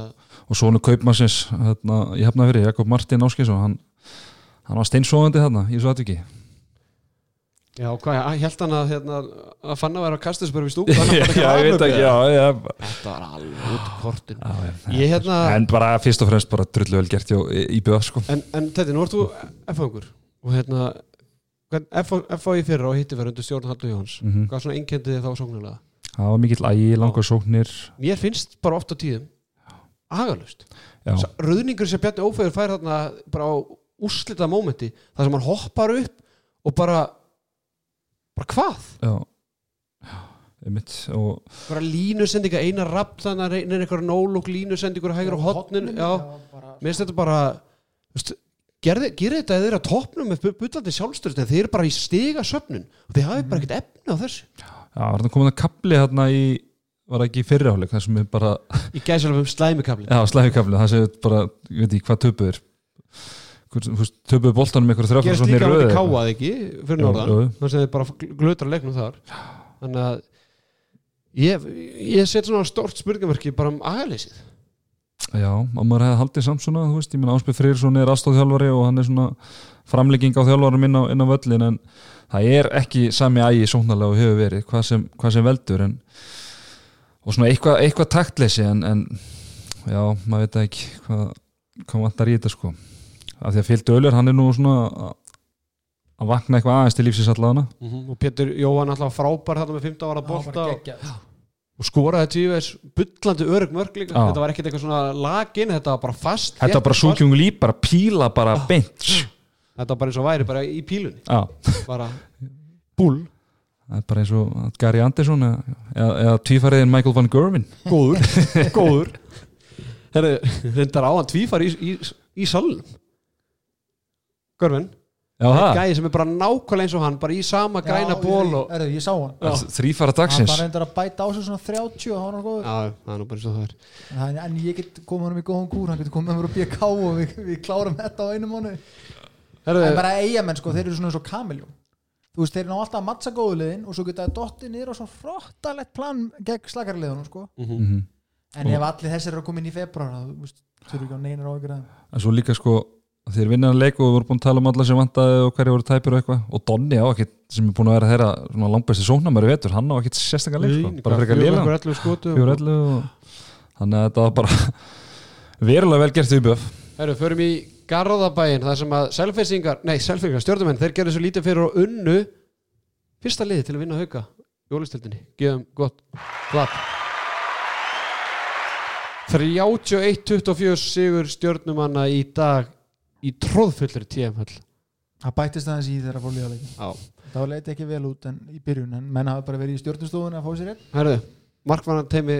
og svona kaupmassins hérna, ég hefna fyrir, Jakob Martin Áskesson hann, hann var steinsóðandi þarna í svo atviki. Já, hvað, ég held hann að hérna, að fann að vera að kasta þessu bara við stúku já, ég veit ekki, já, já, Þetta var alveg út kortin já, já. Ég hérna, En bara fyrst og fremst bara drullu vel gert hjá IBF sko. En, en þetta, nú ert þú F-fangur og hérna hvern- F á í fyrra og hitti verið undir stjórn Haldur Jóhans mm hvað svona einkendi þið þá sóknulega Það var mikill ægi, langar sóknir. Mér finnst bara oft á tíðum agalust. Já, röðningur sem Bjarni Ófegur fær þarna bara á úrslita mómenti þar sem hann hoppar upp og bara bara hvað? já. Já, einmitt og bara línusendinga, eina rapp þannig að reynir eitthvað nólúk línusendingur hægra á hotnin já, bara, mér finnst þetta bara veist, gerði, gerði þetta eða þeir að topnum með bullandi sjálfstyrst en þeir eru bara í stiga söfnun. Og þeir hafi bara ekkert efni á þessu. Já, var það komin að kapli hérna í var það ekki í fyrri áleik það sem er bara, í gæsalöfum slæmikabli já, slæfikabli það sem er bara, ég veit ekki hvað töpuður töpuður boltanum ykkur þrjáfum gerist líka á því káað ekki fyrir norðan þannig að þeir bara glötra leiknum þar. Þannig að ég, ég set svona stort spurningamarki bara um agaleysið Já, og maður hefði haldið samt svona, þú veist, ég menn Áspið Freyrsson er aðstóðþjálfari og hann er svona framlegging á þjálfarum inn á, inn á völlin en það er ekki sami ægi sóknarlega og hefur verið, hvað sem, hvað sem veldur en, og svona eitthvað, eitthvað taktleysi en, en já, maður veit ekki hvað, hvað vantar í þetta sko af því að fylgdu Öller, hann er nú svona að- að vakna eitthvað aðeins til lífsins allavega og Pétur Jóhann alltaf frábær þetta með 15 ára bara og, og skoraði tífis bullandi örug mörg líka. Þetta var ekkert eitthvað svona lagin þetta var bara fast Þetta var bara súkjung líp, bara píla bara beint. Þetta var bara eins og væri bara í pílunni. Já, bara búl það er bara eins og Gary Anderson eða, eða, eða tvífariðin Michael Van Gerwen. Góður góður. Herri, reyndar á hann tvífar í, í, í salnum Það, gæði sem er bara nákvæmlega eins og hann bara í sama græna Já, ból ég, og er, ég sá hann. Þrífara hann dagsins. var reyndar að bæta á sig svona 30 og hann var góður. Já, það er nú bara eins og það er. En, en ég get komið hann í góðan kúr hann getur komið með mér á BK og við, við klárum þetta á einu mánu Herri, en bara eigamenn sko, þeir eru svona eins og kamiljón þú veist, þeir ná alltaf að mattsa góðu liðin og svo geta það dottið niður á svona frottalegt plan gegn slagarliðunum sko. Mhm. mm en ef allir þessir eru að koma inn í februar þú veist, þurfi ekki á neinar þeim. En svo líka sko þeir vinna að leik og við vorum búin að tala um alla sem vantaði og hverju voru tæpir og eitthvað. Og Donni á ekkert sem er búin að vera þeirra svona langbæsti sóknarmæri vetur, hann á ekkert sérstaklega leik sko, bara skotu fjór ellu og þannig að þetta var bara verulega vel gert við BF Herru, förum í Garðabæin þar sem að selfissingar, nei selfingar, stjórnumenn þeir gerðu svo lítið fyrir og unnu fyrsta liði til að vinna hauka jólistildinni, gefum gott klapp. 31-24 sigur stjórnumanna í dag í tróðfullri TM-höll það bættist aðeins í þeirra Já, það leiti ekki vel út en í byrjun en menn hafa bara verið í stjórnustofun að fá sér einn. Herru, markvannan teimi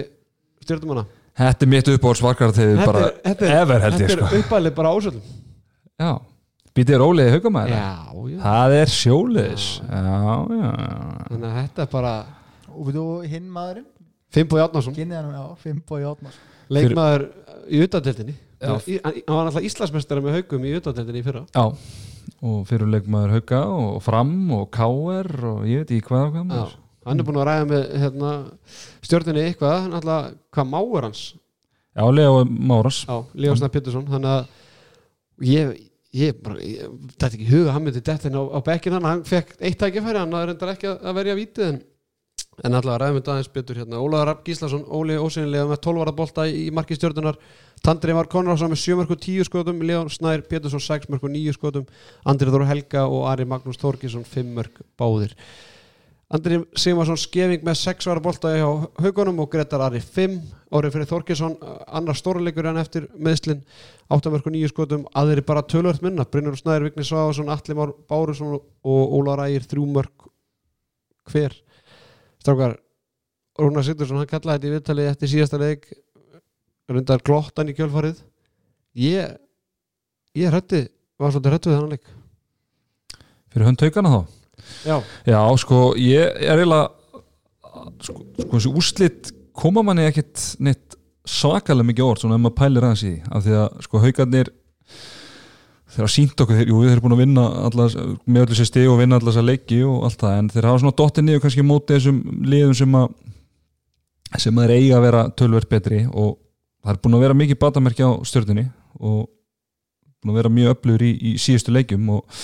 stjórnumanna Þetta er mitt uppáhalds varkartefi bara ever held ég Þetta sko. er uppalið bara ásöldum. Já, býtið róliði haugamæður Já, já. Það er já. Þannig að þetta er bara og við þú hinn maðurinn? Fimbo Játnarsson leikmaður í. Í- hann var alltaf Íslandsmeistari með haugum í utadeldinni í fyrra. Já, og fyrirleikmaður hauga og fram og káer og ég veit ekki hvað og hvað maður. Hann er búin að ræða með hérna, stjórninni eitthvað. Náttúrulega, hvað máur hans? Já, Leo Máras. Já, Leosna Pétursson. Þannig að ég, ég bara, ég, þetta ekki í huga hann myndi dettin á, á bekkin hann, fekk eitt tækifæri hann er reyndar ekki að, að verja vítið en, en alltaf ræðum við aðeins betur hérna. Ólaður Rapp Gíslason, Óli ósynlega með 12 ára bolta í, marki stjórnunar Tandri var Konradsson með 7 mörg og 10 skotum. Leon Snær Pétursson 6 mörg og 9 skotum. Andri Þóru Helga og Ari Magnús Þorkisson 5 mörg báðir. Andri Sigmarsson skefing með 6 ára bolta hjá haugunum og Gretar Ari 5 árið fyrir Þorkisson annar stórleikur en eftir meðslin 8 mörg og 9 skotum. Aðri bara tölvört minna. Brynur Snæður Vigni Sváðarsson Atli Már Bárusson og Ólar Ægir 3 mörg hver strákar Rúnar Sittursson hann kallaði þetta í viðtalið eftir síðasta leik rundar glottan í kjölfarið. Ég ég hrætti var svolítið hrættu við þannig leik. Fyrir hönd haugana þá? Já, Já, sko, ég er eiginlega sko, sko þessi úrslit koma manni ekkit neitt svakalega mikið orð, svona ef maður pælir aðeins í því. Af því að sko haugarnir þeir hafa sínt okkur, jú þeir eru búin að vinna allas, með öllu sér stig og vinna allas að leiki og allt það, en þeir hafa svona dottið niður kannski mótið þessum liðum sem að sem að þeir eiga að vera tölverð betri og það er búin að vera mikið batamerki á stjörnunni og búin að vera mjög öflugur í, í síðustu leikjum og,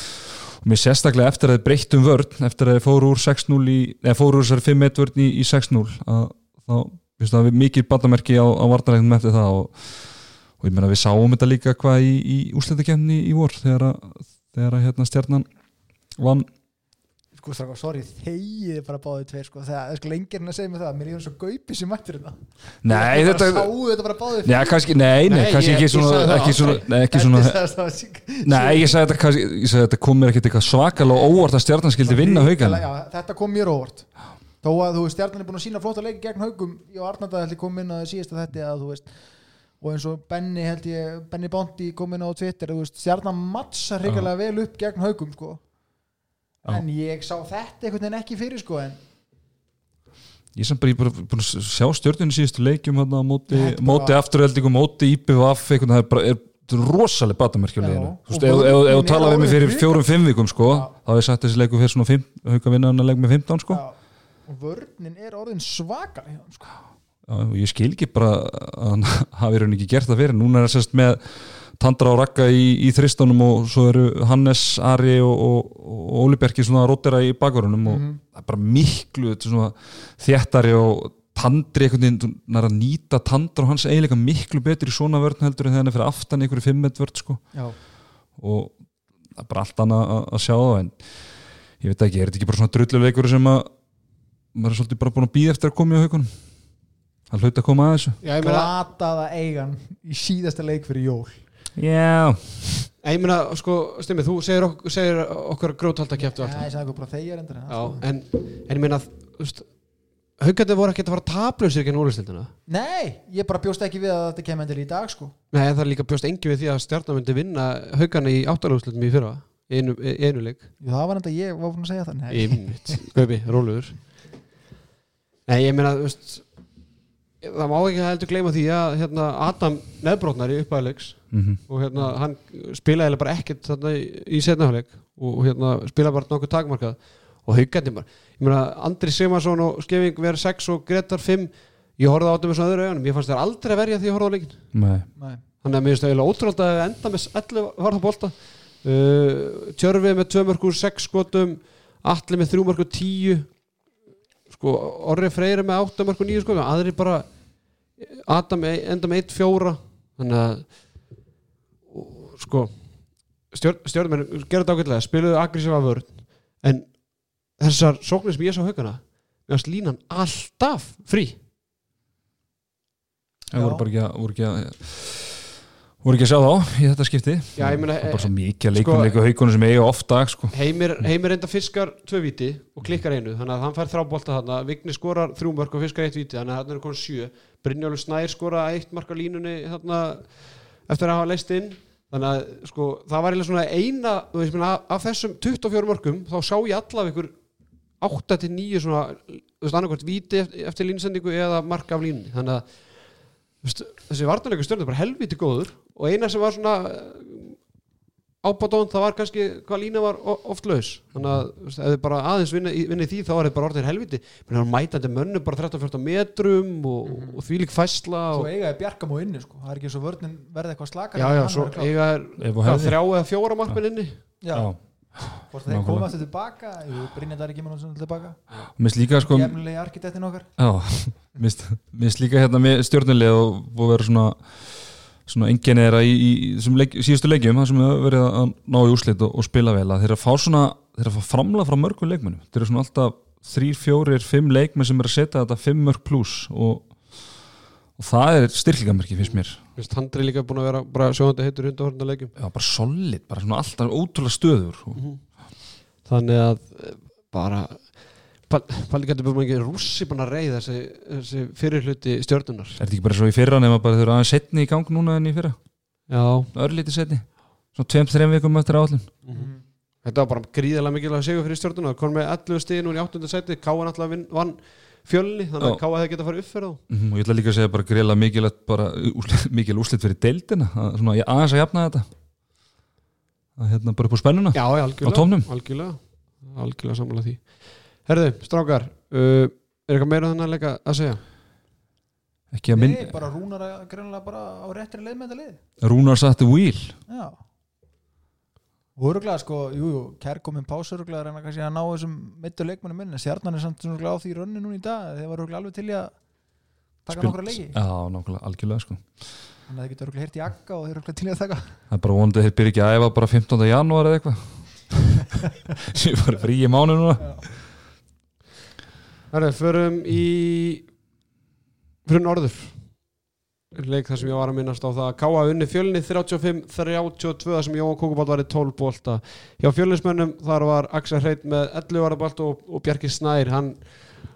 og mér sérstaklega eftir að þeir breyttum vörn eftir að þeir fóru úr 6-0 í, eða fóru úr þessari 5-1 vörn í, í 6-0 að þá, finnst það mikið batamerki á, á vartalegum eftir það og, og ég meina við sáum þetta líka hvað í, í úsleitakefni í vor þegar að, þegar að hérna stjarnan vann. Sko strákar, sorry, þegiði bara báðið tveir sko, þegar sko lengirinn að segja mig það mér er svo gaupi sem mættir þetta Nei, þetta báðið Já, kannski, nei, nei, Nei, kannski ekki svona, ekki svona, nei, ekki svona svona Nei, ég sagði þetta, ég sagði þetta kom mér ekkert eitthvað svakalega óvart að stjarnan skildi vinna haugana. Já, þetta kom mér óvart. Þó að þú veist, stjarnan er búin að sína flóta leiki gegn haugum og ég kom inn að síðasta þetta að þú veist og eins og Benny held ég Benny Bondi kom inn á Twitter þú veist, stjarnan mattsa hrigalega vel upp gegn haugum sko. Já. en ég sá þetta einhvern veginn ekki fyrir sko en Ég sem bara, ég bara búin að sjá stjörnunni síðustu leikjum hérna á móti, Þetta bara- móti afturheldingum, móti IPVF eitthvað, það er bara, rosalega batamerkjuleginu Já, Þú veist, ef ef- ef þú talaði við mig fyrir fjórum-fimm vikum sko, þá hef ég sagt þessi leiku fyrir svona fimm, hauka vinna hann að leik með 15 sko. Já, og vörnin er orðin svakar hjá þeim, sko. Og ég skil ekki bara að hann hafi raun ekki gert það fyrir núna er það sérst með Tandra og Ragga í, í þristunum og svo eru Hannes, Ari og, Óli Berki svona að rótera í bakvarunum og Mhm. það er bara miklu þéttari og Tandri einhvern veginn, þú nær að nýta Tandra og hans eiginlega miklu betur í svona vörn heldur en þegar hann er fyrir aftan einhverju fimmet vörn sko. og það er bara allt annað að, að sjá það en ég veit ekki, er þetta ekki bara svona drulluleikur sem að maður er svolítið bara búin að býða eftir að koma í haugunum það hlaut að koma að þessu. Já, ég meina, glataða eigan í síðasta leik fyrir jól. Já, ég meina sko, Stimmi, þú segir, ok, segir okkur gróthalda kæftu Já, alltaf ég sagði eitthvað bara þegar endur Já, en, en ég meina, þú veist Haugandi voru ekkert að fara taplausir ekki núlistildina Nei, ég bara bjóst ekki við að þetta kemur endur í dag sko. Nei, en það er líka bjóst engi við því að stjarnar myndi vinna haugana í áttalaguslutum í fyrra einu, einu leik. Jú, Það var enda ég var búin að segja það Nei, Nei, ég meina, þú veist það má ekki heldur gleyma því að hérna, Adam neðbrotnar í uppæðleiks mm og hérna, hann spilaði bara ekkert þarna í, í setnafleik og hérna, spilaði bara nokkuð takmarkað og haugandi bara. Ég meina, Andri Simarsson og Skeving verið 6 og Gretar 5 ég horfði á þetta með svona öðru augunum. Ég fannst þér aldrei verja því að horfa á leikin Nei, nei. Þannig að mér finnst það eiginlega ótrúlega að enda með 11 varða bólta uh, Tjörfi með 2 mörgur 6 skotum Atli með 3 mörgur 10 sko, Orri Freyri með 8 mörgur 9 skotum aðri bara Adam enda með 1 4 þannig að og, sko stjórnmenn gerðu þetta ágætlega spiluðu aggressífa vörn en þessar sóknir sem ég sá haugana mér finnst línan alltaf frí. Það voru bara ekki að voru ekki að sjá þá í þetta skipti? Já, meina, bara svo mikið að sko- leiku haugunum sem eiga oft dag sko. Heimir, heimir enda fiskar tvö víti og klikkar einu þannig að hann fær þrjá bolta þarna. Vigni skorar þrjú mörg og fiskar eitt víti þannig að hann er konið sjö. Brynjólfur Snær skora eitt mark á línunni þarna eftir að hafa leist inn. Þannig að sko það var eina veist, minna, af, þessum 24 mörgum þá sá ég allavega ykkur 8-9 svona þú veist annarkvæmt víti eftir, línsendingu eða mark af línunni. Þannig að þessi varnarleikur stjórn er bara helviti góður og eina sem var svona ábáðón það var kannski hvað lína var oft laus þannig að ef þið bara aðeins vinni, vinni því þá er þið bara orðin helviti menn það er mætandi mönnu bara 13-14 metrum og, Mhm. og því lík fæsla Svo og, eigaði Bjarkam og inni sko Það er ekki svo vörnin verði eitthvað slakar já já, svo eiga er og hefði. þrjá eða fjóra markminn inni Já, Já. hvort þeir Nákvæmlega. koma aftur tilbaka er ekki með náttúrulega tilbaka minnst líka sko, Jefnilegi arkitektin okkar já, minnst líka hérna með stjórnilega og búið að vera svona svona enginn er að í, í leik, síðustu leikjum það sem hefur verið að ná í úrslit og, og spila vel að þeir eru að fá svona þeir eru að fá framlega frá mörgum leikmennum þeir eru svona alltaf þrýr, fjórir, fimm leikmenn sem eru að setja þetta fimm mörg pluss og, og það er styrklingamerki finnst mér. Handri líka búin að vera bara sjóðandi heitur hundahorna leikjum. Já, bara solid, bara svona alltaf ótrúlega stöður og, þannig að eh, bara Palli gæti búin ekki rússi búin að reyða þessi, þessi fyrirhluti stjórnunar er þetta ekki bara svo í fyrra nema bara þeir eru aðeins setni í gang núna en í fyrra? Já, örlítið setni svona tveim, þreim vikum eftir áallin Þetta var bara gríðarlega mikilvæg sigur fyrir stjórnuna kom með 11 stíð núna í 8. seti Káa náttúrulega vinn- vann fjölni þannig að. Káa hefði getað að fara upp fyrir þá. Mhm, og ég ætla líka að segja bara greiðlega mikilvægt bara úslit, mikil úslit fyrir deildina. Að, svona, Já, já, Herðu, strákar uh, Er eitthvað meira þannig að leika að segja? ekki að minn, Nei, bara rúnar að greinlega bara á réttri leið með þetta lið. Rúnar satt wheel Já. Og öruglega sko, jú, jú, kær komin pása öruglega að reyna kannski að ná þessum mittu leikmennu minni, stjarnan er samt öruglega á því rönni núna í dag, þeir var öruglega alveg til í að taka Spil- nokkra leiki. Já, nákvæmlega, algjörlega sko. Þannig að þeir geta öruglega hirt í akka og þeir eru öruglega til í að taka. Það er bara vonandi að þeir byrja ekki að æfa bara 15. janúar eða eitthvað. Sem bara frí í mánu núna Herðu, förum í fyrir norður. Leik þar sem ég var að minnast á það. Að Káa unni fjölni 35-32 þar sem Jóhann Kókubátt var í 12 bólta hjá fjölnismönnum þar var Axel Hreit með 11 varðabólt og, og Bjarki Snær hann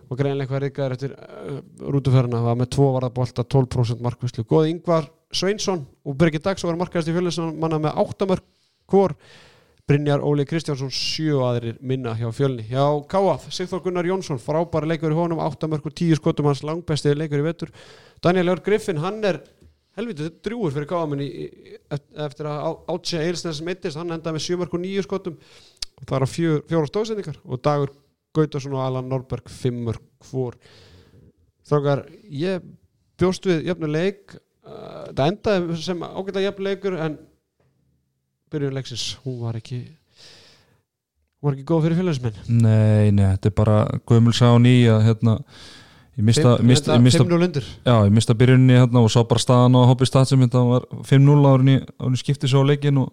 var greinlega eitthvað reykaður eftir uh, rútuferðina, var með 2 varðabólta 12% markvæslu, góði Ingvar Sveinsson og Birgir Dags var markast í fjölnismanna með 8 mörg hvor Brynjar Óli Kristjánsson sjö aðrir minna hjá fjölni. Hjá Káaf, Sigþór Gunnar Jónsson frábæri leikur í honum, 8 mörg og 10 skotum hans langbesti leikur í vetur. Daniel Ör Griffin, hann er helviti drjúur fyrir káamenni eftir að átsja Eilsnes mittist, hann endaði með 7 mörg og 9 skotum. Og það er að fjóra stóðsendingar og Dagur Gautason og Alan Norberg 5 mörg hvor. Þrókar, ég bjóst við jöfnu leik uh, það endaði sem ágætlega jöfnu leikur en byrjun leiksins, hún var ekki hún var ekki góð fyrir félagsmenn nei, nei, þetta er bara gömul sá ný að hérna ég mista, mista, ég mista 5-0 undir. Já, ég mista byrjunni hérna og sá bara staðan á hoppi stað sem þetta var 5-0 árinni, árinni skipti svo á leikin og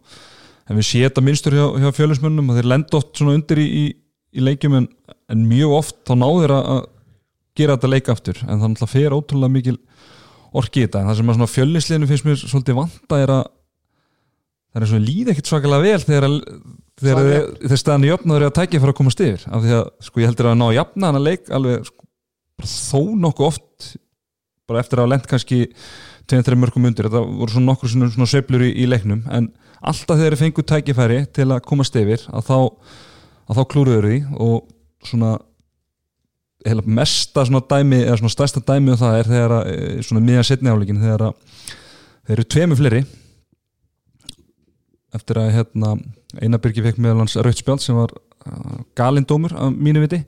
en við sé þetta minnstur hjá, hjá fjölusmönnum að þeir lenda oft svona undir í, í, í leikjum en, en mjög oft þá náður þeir að gera þetta leik aftur. En það náttúrulega fer ótrúlega mikil orki í þetta. En það sem að svona fjölisliðinu finnst mér svolítið vanta er að það er svona líð ekkert svakalega vel þegar, að- þegar þeir, staðan í jöfnaður að tækja fyrir að komast yfir. Af því að sko ég heldur að ná að jafna hana leik alveg sko, þó nokkuð oft bara eftir að hafa lent kannski 2-3 mörgum undir, þetta voru svona nokkur svona, svona sveiflur í, í leiknum, en alltaf þegar þeir fengu tækifæri til að komast yfir að þá, að þá klúruður því og svona heila mesta svona dæmi eða svona stærsta dæmi og það er þegar að eh, svona miðan setni áleikin þegar að þeir eru tveimu fleiri eftir að hérna Einarbyrgi fekk meðal hans rautspjald sem var uh, galindómur af mínu viti.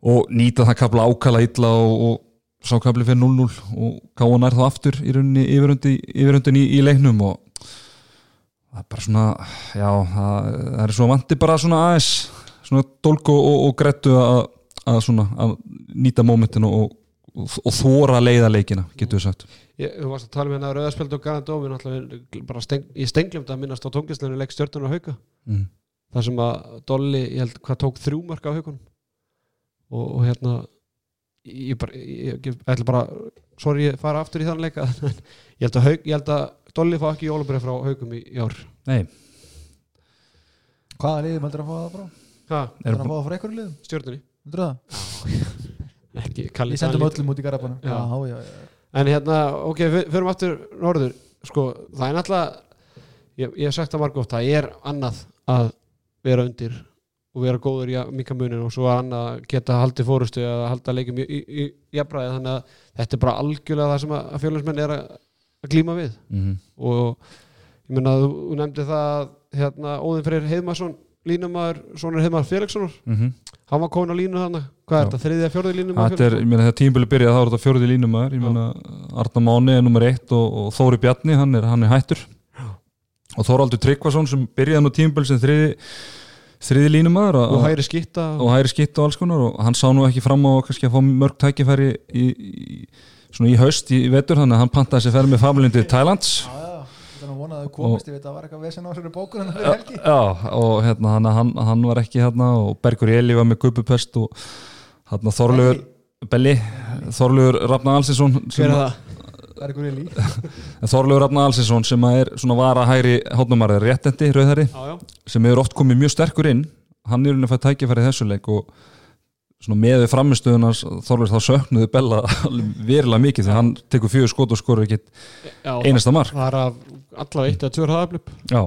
Og nýta það kapla ákala illa og, og sá kapli fyrir 0-0 og gáða nær þá aftur í rauninni yfirundin í, í leiknum og það er bara svona já, það, það er svona vanti bara svona aðeins svona dólku og, og grettu að, að svona að nýta mómentinu og, og, og þóra leiða leikina, getur við sagt ég, þú varst að tala um hérna rauðaspjöld og Garand Dómin alltaf bara steng, ég stenglum það að minnast á tóngisleinu leik stjörnuna hauka mm. þar sem að Dolly, ég held hvað tók þrjú mörg á haukunum og, og hérna ég, bara, ég, ég, ætla bara sorry ég fara aftur í þann leika ég held að, hauk, ég held að Dolly fá ekki jólabrið frá haukum í, í ár Nei, hvaða liðum heldur að fá það frá? ha, heldur að fá það frá einhverju liðum? stjörnunni heldur það? Ekki, Kalli Ég sendum öllum út í garabana Já. já, já, já. en hérna, ok, fyr- förum aftur norður, sko, það er náttúrulega ég, ég hef sagt það margótt, það er annað að vera undir og vera góður í að mika munin og svo er annað að geta haldið fórustu eða halda leikum í, í, í jafnræði þannig að þetta er bara algjörlega það sem að, að fjölusmenn er að, að glíma við mm og ég meina þú, þú nefndi það að, hérna, Óðinn Freyr Heiðmarsson línumæður, sonur Heiðmar Felixsonar -hmm. Hann var komin á línu þannig, hvað er Já. þetta, þriðja, fjórði línumæður Þetta er, ég meina þegar tímbili byrjaði þá er þetta fjóruði línumæður. Ég meina Arna Máni er nummer eitt og, og Þóri Bjarni, hann er, hann er hættur. Og Þóraldur Tryggvason sem byrjaði nú tímbili sem þriði þriði línumæður og hægri skitta og hægri skitt og alls konar. Og hann sá nú ekki fram á kannski að fá mörg tækifæri í, í, svona í haust í, vetur þannig að hann pantaði sér ferð með familindi Thailands já, já. Þetta er nú vonað að komist, ég veit að það var eitthvað vesen á sér bókur en það er helgi Já, og hérna hann, hann, hann var ekki hérna og Bergur Eli var með gupupest og hérna Þorlegur Belli, Þorlegur Rafna Alsinsson sem hver er að- það? Er eitthvað lík Þorlegur Rafna Alsinsson sem er svona vara hægri hótnumarðir réttendi, rauðhæri Já, já. sem hefur oft komið mjög sterkur inn hann er unni að fæ tækifæri í þessu leik og svona með við framistöðunars þá söknuðu Bella alveg verulega mikið þegar hann tekur fjögur skot og skorur ekki Já, einasta mark er af allavega eitt eða tvör hraðablip Já,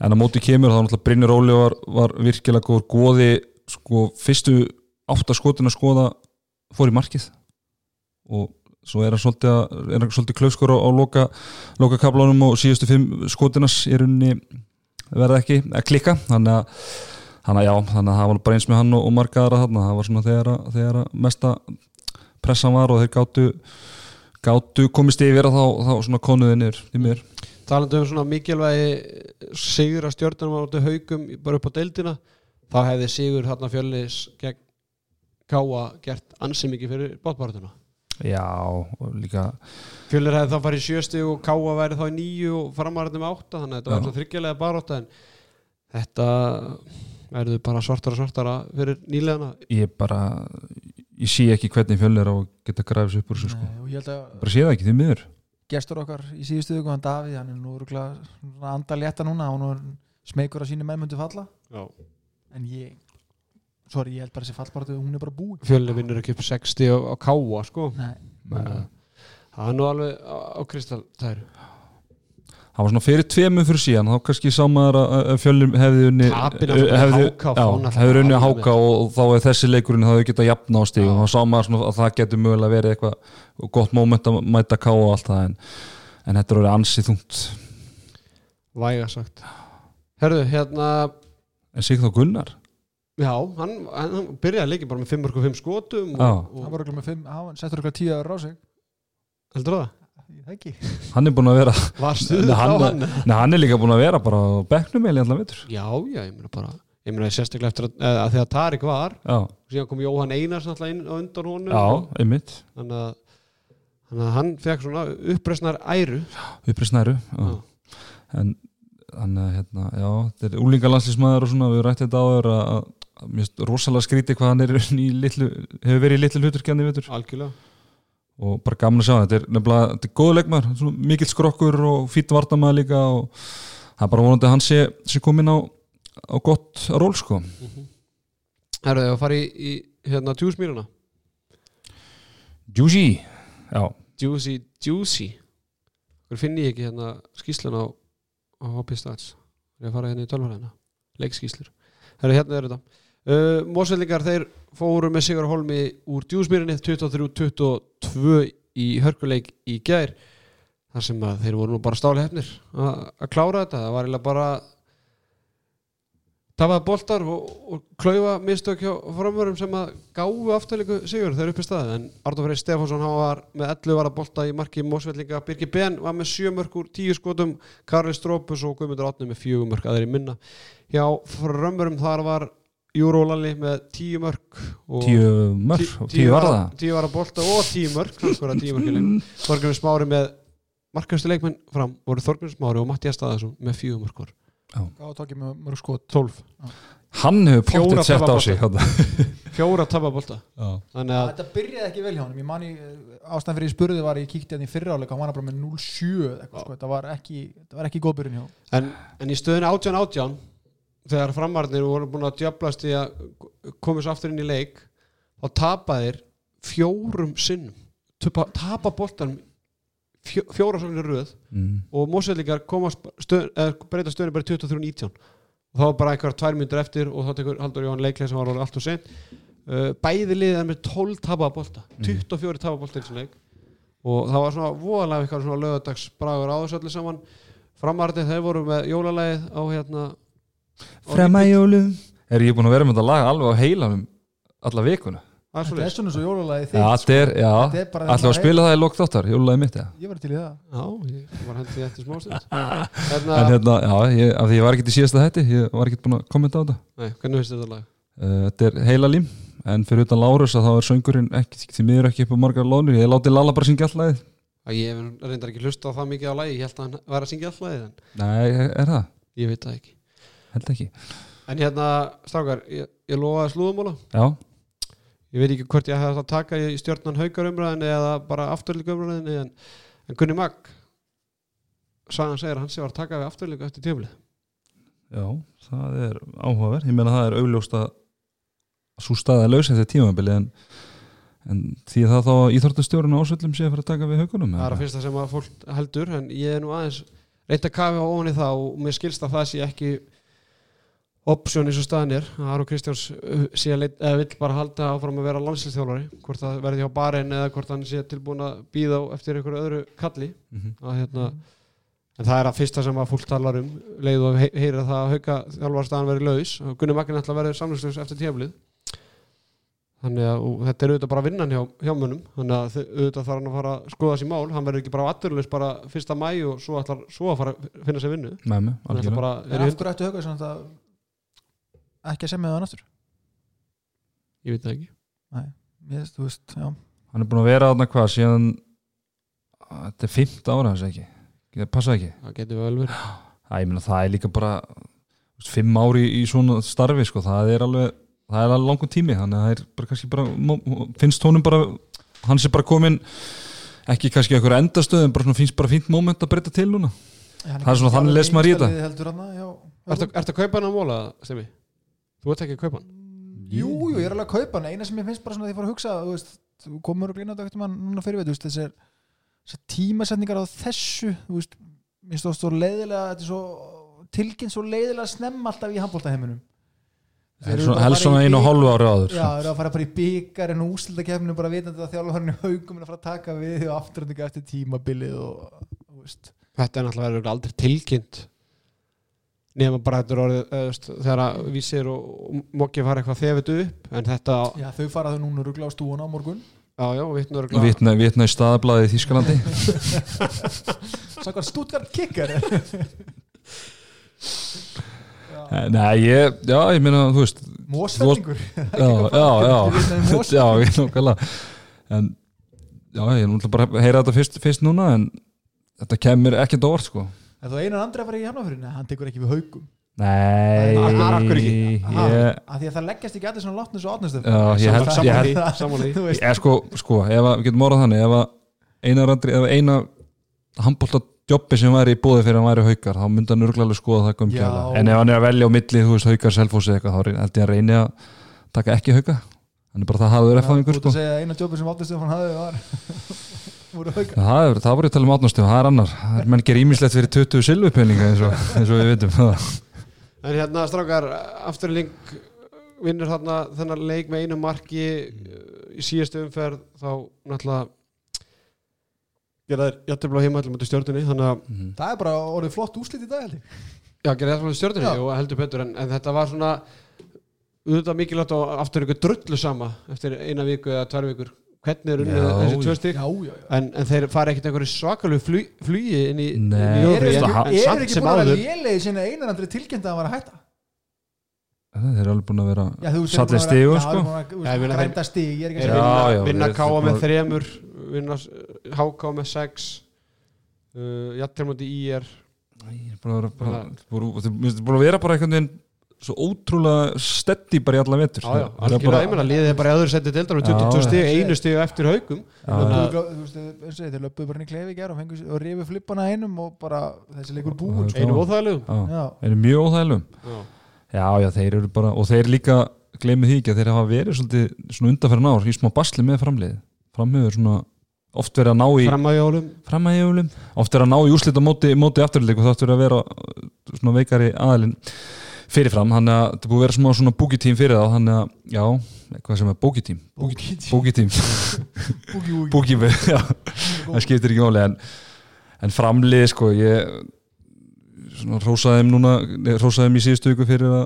en að móti kemur þá náttúrulega Brynir Óli var, var virkilega góður góði sko fyrstu átta skotin að skoða fór í markið. Og svo er hann svolítið, að- er hann svolítið klauskur á, á loka, loka kaplánum og síðustu fimm skotinas í rauninni verða ekki að klikka. Þannig að, þannig að já, þannig að það var bara eins með hann og, og markaðara þarna, það var svona þegar, að- þegar að mesta pressan var og þeir gátu gátu komist yfir að þá, þá svona konuði niður í mér talandi um svona mikilvægi sigur að stjórnum á móti haugum bara upp á deildina þá hefði sigur þarna fjölnis gegn Káa gert ansi mikið fyrir bóttbártuna Já, og líka Fjölnir hefði þá farið sjösti og Káa væri þá í nýju og framarðin með átta þannig að þetta Já. var svo þryggjalega baróta en þetta verður bara svartara svartara fyrir nýleðana ég bara ég sé ekki hvernig fjöl er á að geta græfis upp úr þessu sko, Nei, og ég held að bara sé það ekki því miður gestur okkar í síðustu viku, hann Davíð hann er nú örgulega anda létta núna hann er smeykur að síni menn myndi falla. Já. en ég sorry, ég held bara þessi fallbaratu, hún er bara búið Fjölnir vinnur ekki upp 60 á, á Káa sko. Nei, að það er nú alveg á, á Kristall það var svona fyrir tveimum fyrir síðan þá kannski sá maður að- fjölum hefði unni hefði, unni að háka og, og þá er þessi leikurinn það hefði getað jafna á stíg og þá sá maður að það getur mögulega verið eitthvað gott moment að mæta ká og allt það en, en þetta er orðið ansið þungt. Væga sagt. Herðu, hérna en sig þá Gunnar? Já, hann, hann, byrjaði leikið bara með 5 og 5 skotum Já. og, hann og hann settur örgulega tíu ára á sig. Heldur það? Ekki. Hann er búin að vera Var stuð Nei, á hann, nei, hann er líka búin að vera bara á bekknum eða allan veitur Já, já, ég meina bara ég meina sérstaklega eftir að, að, að þegar Tarik var já, síðan kom Jóhann Einars náttúrulega inn á undan honum já, og, einmitt. Þannig að þannig að hann fekk svona uppreisnar æru. Upprið snæru já. En hann er hérna, já, þetta er úlingalandslismæður og svona, við rætti þetta áður að, að að mér finnst rosalega skríti hvað hann er í litlu, hefur verið í litlu hluturkjarni veitur algjörlega og bara gaman að sjá þetta er nefnilega, þetta er góðu leikmar mikill skrokkur og fýtt vartamæður líka og það er bara vonandi að hann sé, sé komin á, á gott ról sko. Herðu, þegar að fara í, í hérna djúsmýruna Juicy, já, Juicy, Juicy Hver finn ég ekki hérna skýslun á, á HP Stats? Er að fara hérna í tölvarhæðina leikskýslur Herðu, hérna er þetta uh, Mósveldingar, þeir fóru með Sigur Holmi úr djúsmýrinni 23-22 í hörkuleik í gær þar sem þeir voru nú bara stáli hefnir að klára þetta, það var eiginlega bara tapaði boltar og, og klaufa mistök hjá framvörum sem að gáfu afturleiku sigur þeir upp í staði en Arnur Freyr Stefánsson var með 11 vara bolta í marki Mósvellinga Birgir Ben var með 7 mörg úr 10 skotum. Karli Strópus og Guðmundur Átni með 4 mörg aðeir í minna. Hjá framvörum þar var Júrólalli með 10 mörg og tíu mörg og tíu varða? 10 vara bolta og 10 mörg hann skoraði 10 mörg í leik. Þorgrunni Smári með markastu leikmenn fram voru Þorgrunni Smári og Mattias Staðarsson með 4 mörg hvor Gáðu tók ég með mörg skot 12 hann hefur pottið sett á sig hérna. fjóra tapabolta. Já. þannig að Þetta byrjaði ekki vel hjá hann Ég mani ástæðan fyrir ég spurði var ég kíkti hann í fyrra áleika hann var bara með 0-7 eða eitthvað, sko. Þetta var ekki, þetta var ekki góð byrjun hjá En, en í stöðinu 18-18 þegar framarnir voru búin að djöblast í að komið svo aftur inn í leik þá tapa þeir fjórum sinnum. Tapa boltanum fjó, fjóra sóknir í röð mm. og mósveldingar stöð, breyta stöðinu bara í 23-19 og þá var bara einhver tvær myndur eftir og þá tekur Haldur Jóhann leiklega sem var orðið allt og sent uh, bæði liðið með 12 tapa bolta 24 tapa bolta í þessum leik. Og það var svona voðalega eitthvað svona lögadags bragur á þessu öllu saman. Framarðið þeir voru með jólalægið á hérna Fremajólum Er ég búin að vera með þetta lag alveg á heilanum alla vikuna? Það er Þetta er svona svo jólulagi þitt þetta er, já. Þetta er Ætlaðu að spila það í lókt áttar, jólulagi mitt, já Ég var til í það. Já, ég var hendið eftir smástund En Hérna, hérna, já, ég, af því ég var ekki í síðasta hætti Ég var ekki búin að kommenta á þetta. Nei, hvernig finnst þetta lag? uh, Þetta er heila lím En fyrir utan Lárus að þá er söngurinn ekki, því miður ekki upp á margar lónur Ég láti Lalla bara syngja allagið Ég reyndar ekki hlusta á það mikið á lagi Ég held að hann væri að syngja alltaf en Nei, er það? ég veit það ekki Held ekki. En hérna, strákar, ég, ég lofaði slúðumóla Já, Ég veit ekki hvort ég hef það að taka í stjórnan haukar umræðinni eða bara afturlíka umræðinni en, en Gunni Magg Sagan segir að hann sé var að taka við afturlíka eftir tímlið já, það er áhugaverð. Ég meina það er augljóst að svo staðið laus eftir tímabili en, en því það þá að íþórtastjórun á ásvöllum sé að fara að taka við haugunum það er að fyrsta sem að fólk heldur en ég er nú aðeins reynt að kafi á ofan í það og mér skilst að það sé ekki option eins og staðan er. Að Aron Kristjáns uh, sé að leit, eða vill bara halda áfram að vera landslýstjálfari hvort það verði hjá barinn eða hvort hann sé tilbúin að býða á eftir einhverju öðru kalli. Mhm. að hérna en það er að fyrsta sem að fólk talar um leið og he heyra það að hauka þjálfarstaðan verið laus. Og Gunni Magnin ætla að verið samlingslaus eftir tíaflið þannig að þetta er auðvitað bara vinnan hjá, hjá mönnum. Þannig að auðvitað þarf hann að fara að skoða sér mál. Hann verður ekki bara á aturlaus bara fyrsta mæ og svo ætlar svo að fara að finna sér vinnu. Er í af hverju ættu hauga svona að ekki að semja það aftur? Ég veit það ekki. Mér veist, þú veist, já. Hann er búin að vera þarna hvað síðan þetta er 15 ára hans ekki? Það passa ekki? Það getur vel verið. Æ, ég meina, það er líka bara veist, fimm ári í svona starfi sko. það er alveg það er alveg langur tími þannig að það er bara kannski bara finnst honum bara hann sé bara komin ekki kannski eitthvað endastöð en bara svona, finnst bara fínt moment að breyta til núna. Það er svona þannig les maður í þetta. Ertu ertu að kaupa hann að móla, Stemi? Þú ert ekki að kaupa hann? Jú, jú, ég er alveg að kaupa hann. Eina sem ég finnst bara svona því að ég fór að hugsa þú veist, þú komur og glýna þetta eftir mann núna fyrir við þessar, þessar tímasetningar á þessu þú veist, mér stóð svo leiðilega þetta er svo tilkynnt svo leiðilega snemma alltaf í handbóltaheiminum helst svona einu og hálfu ári áður. Já, það er að fara bara í byggar en úsildakefninu bara vitandi að þjálfarni haugum er að fara að taka við og afturöndinga eftir tímabilið og, þú veist. Þetta er náttúrulega aldrei tilkynnt nema bara þetta er orðið eða, veist, þegar að vísir og, og mokki fara eitthvað þefið upp en þetta, Já, þau fara þau núna rugla á stúuna á morgun. Já já, vitnur vitna, vitna í staðablaði í Þískalandi Sakar Stuttgart kicker. Nei, ég, já, ég meina, þú veist Mósfellingur já, já, já. Mos- já, ég nákvæmlega. En já, ég er náttúrulega bara að heyra þetta fyrst, fyrst núna en þetta kemur ekkert á orð sko En þú einan andri að fara í hafnafyrir Nei, hann tekur ekki við haugum nei, það leggjast ekki allir svona látnus og átnustöf Þú veist. Sko, sko, ef að, við getum orðað þannig ef að eina, randri, ef eina handbólta jobbi sem væri í búði fyrir að væri haukar, þá myndi hann örglega skoða það gömkjala, Já. en ef hann er að velja á milli þú veist, haukar, selfósi eitthvað, þá held ég að reyni að taka ekki hauka. Hann er bara það hafður eftir Þú ert sko. að segja að eina jobbi sem átnustöf hann hafði var haugar það, er, það voru ég að tala um átnastöf, það er annar. Það er menn gerir ímislegt fyrir 20 silvupenninga eins og, eins og við vitum. En hérna strákar, afturling vinnur þarna þennan leik með einu marki í síðustu umferð þá náttúrulega gera þér jættefla heimallum í stjórnunni þannig að Mhm. Það er bara orðið flott úslit í dag held ég. Já, gerði þetta svona stjórnir Já. og heldur betur en, en þetta var svona auðvitað mikilvægt og aftur ykkur drullu sama eftir eina viku eða tvær vikur hvernig er unnið þessi tvö já en, en þeir fara ekkert einhverju svakalegu flý, flugi inn í, í Eru ekki, er búin að vera áður lélegi sinna einan andri tilkynnt að hann var að hætta þeir eru alveg búin að vera sallir vera- sko meina, grænda stig Ég er ekki að Þeir segja Já, vinna, káa með þremur vinna háká með sex uh, jættirmóti í er Æ, búin að vera, bara, búin, þeir- mér finnst búin að vera bara einhvern veginn svo ótrúlega steddi bara í alla Það er meina liðið er bara í öðru seti deildar með 22 Já, stig, já. einu stig eftir haugum þeir löpuðu bara inn í klefi í gær og, fengu, og rifu flippana einum og bara þessi leikur búinn sko. Einu óþægilegum. Eru mjög óþægilegum. Já. Já, þeir eru bara, og þeir líka gleymið því ekki að þeir hafa verið svolítið svona undanferðan ár í smá basli með framlið framhefur svona oft verið að ná í fram að jólum. Framhefjulum, oft verið að ná í úslita móti, móti afturleik og þátt verið að vera uh, svona veikari aðalinn fyrirfram, að þetta er búið að vera smá svona búkitím fyrir þá, þannig að, já hvað sem er búkitím, búkitím búkitím, já, það skiptir ekki máli en, en framlið, sko, ég svona rósaði þeim núna rósaði þeim í síðustu viku fyrir að,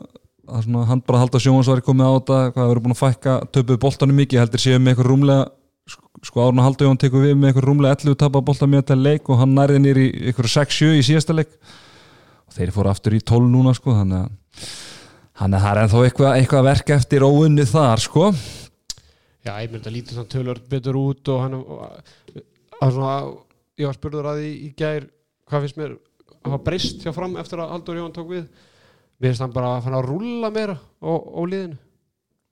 að svona hann bara halda sjónvarsvari komið á þetta hvað verið búin að fækka töpuð boltanum mikið heldur séu með eitthvað rúmlega sko- sko árna halda Jón tekur við með eitthvað rúmlega 11 tapa bolta með þetta leik og hann nærði nýr í eitthvað 6-7 í síðasta leik og þeir fóru aftur í 12 núna sko þannig að hann er það er ennþá eitthvað, eitthvað verk eftir óunni þar sko. Já, ég myndi að lítið þann tölur betur út og hann að svona, ég var spurður að því í gær hvað finnst mér að hafa breyst hjá fram eftir að Haldur Jón tók við? Mér finnst hann bara að fann að rúlla meira á, á liðinu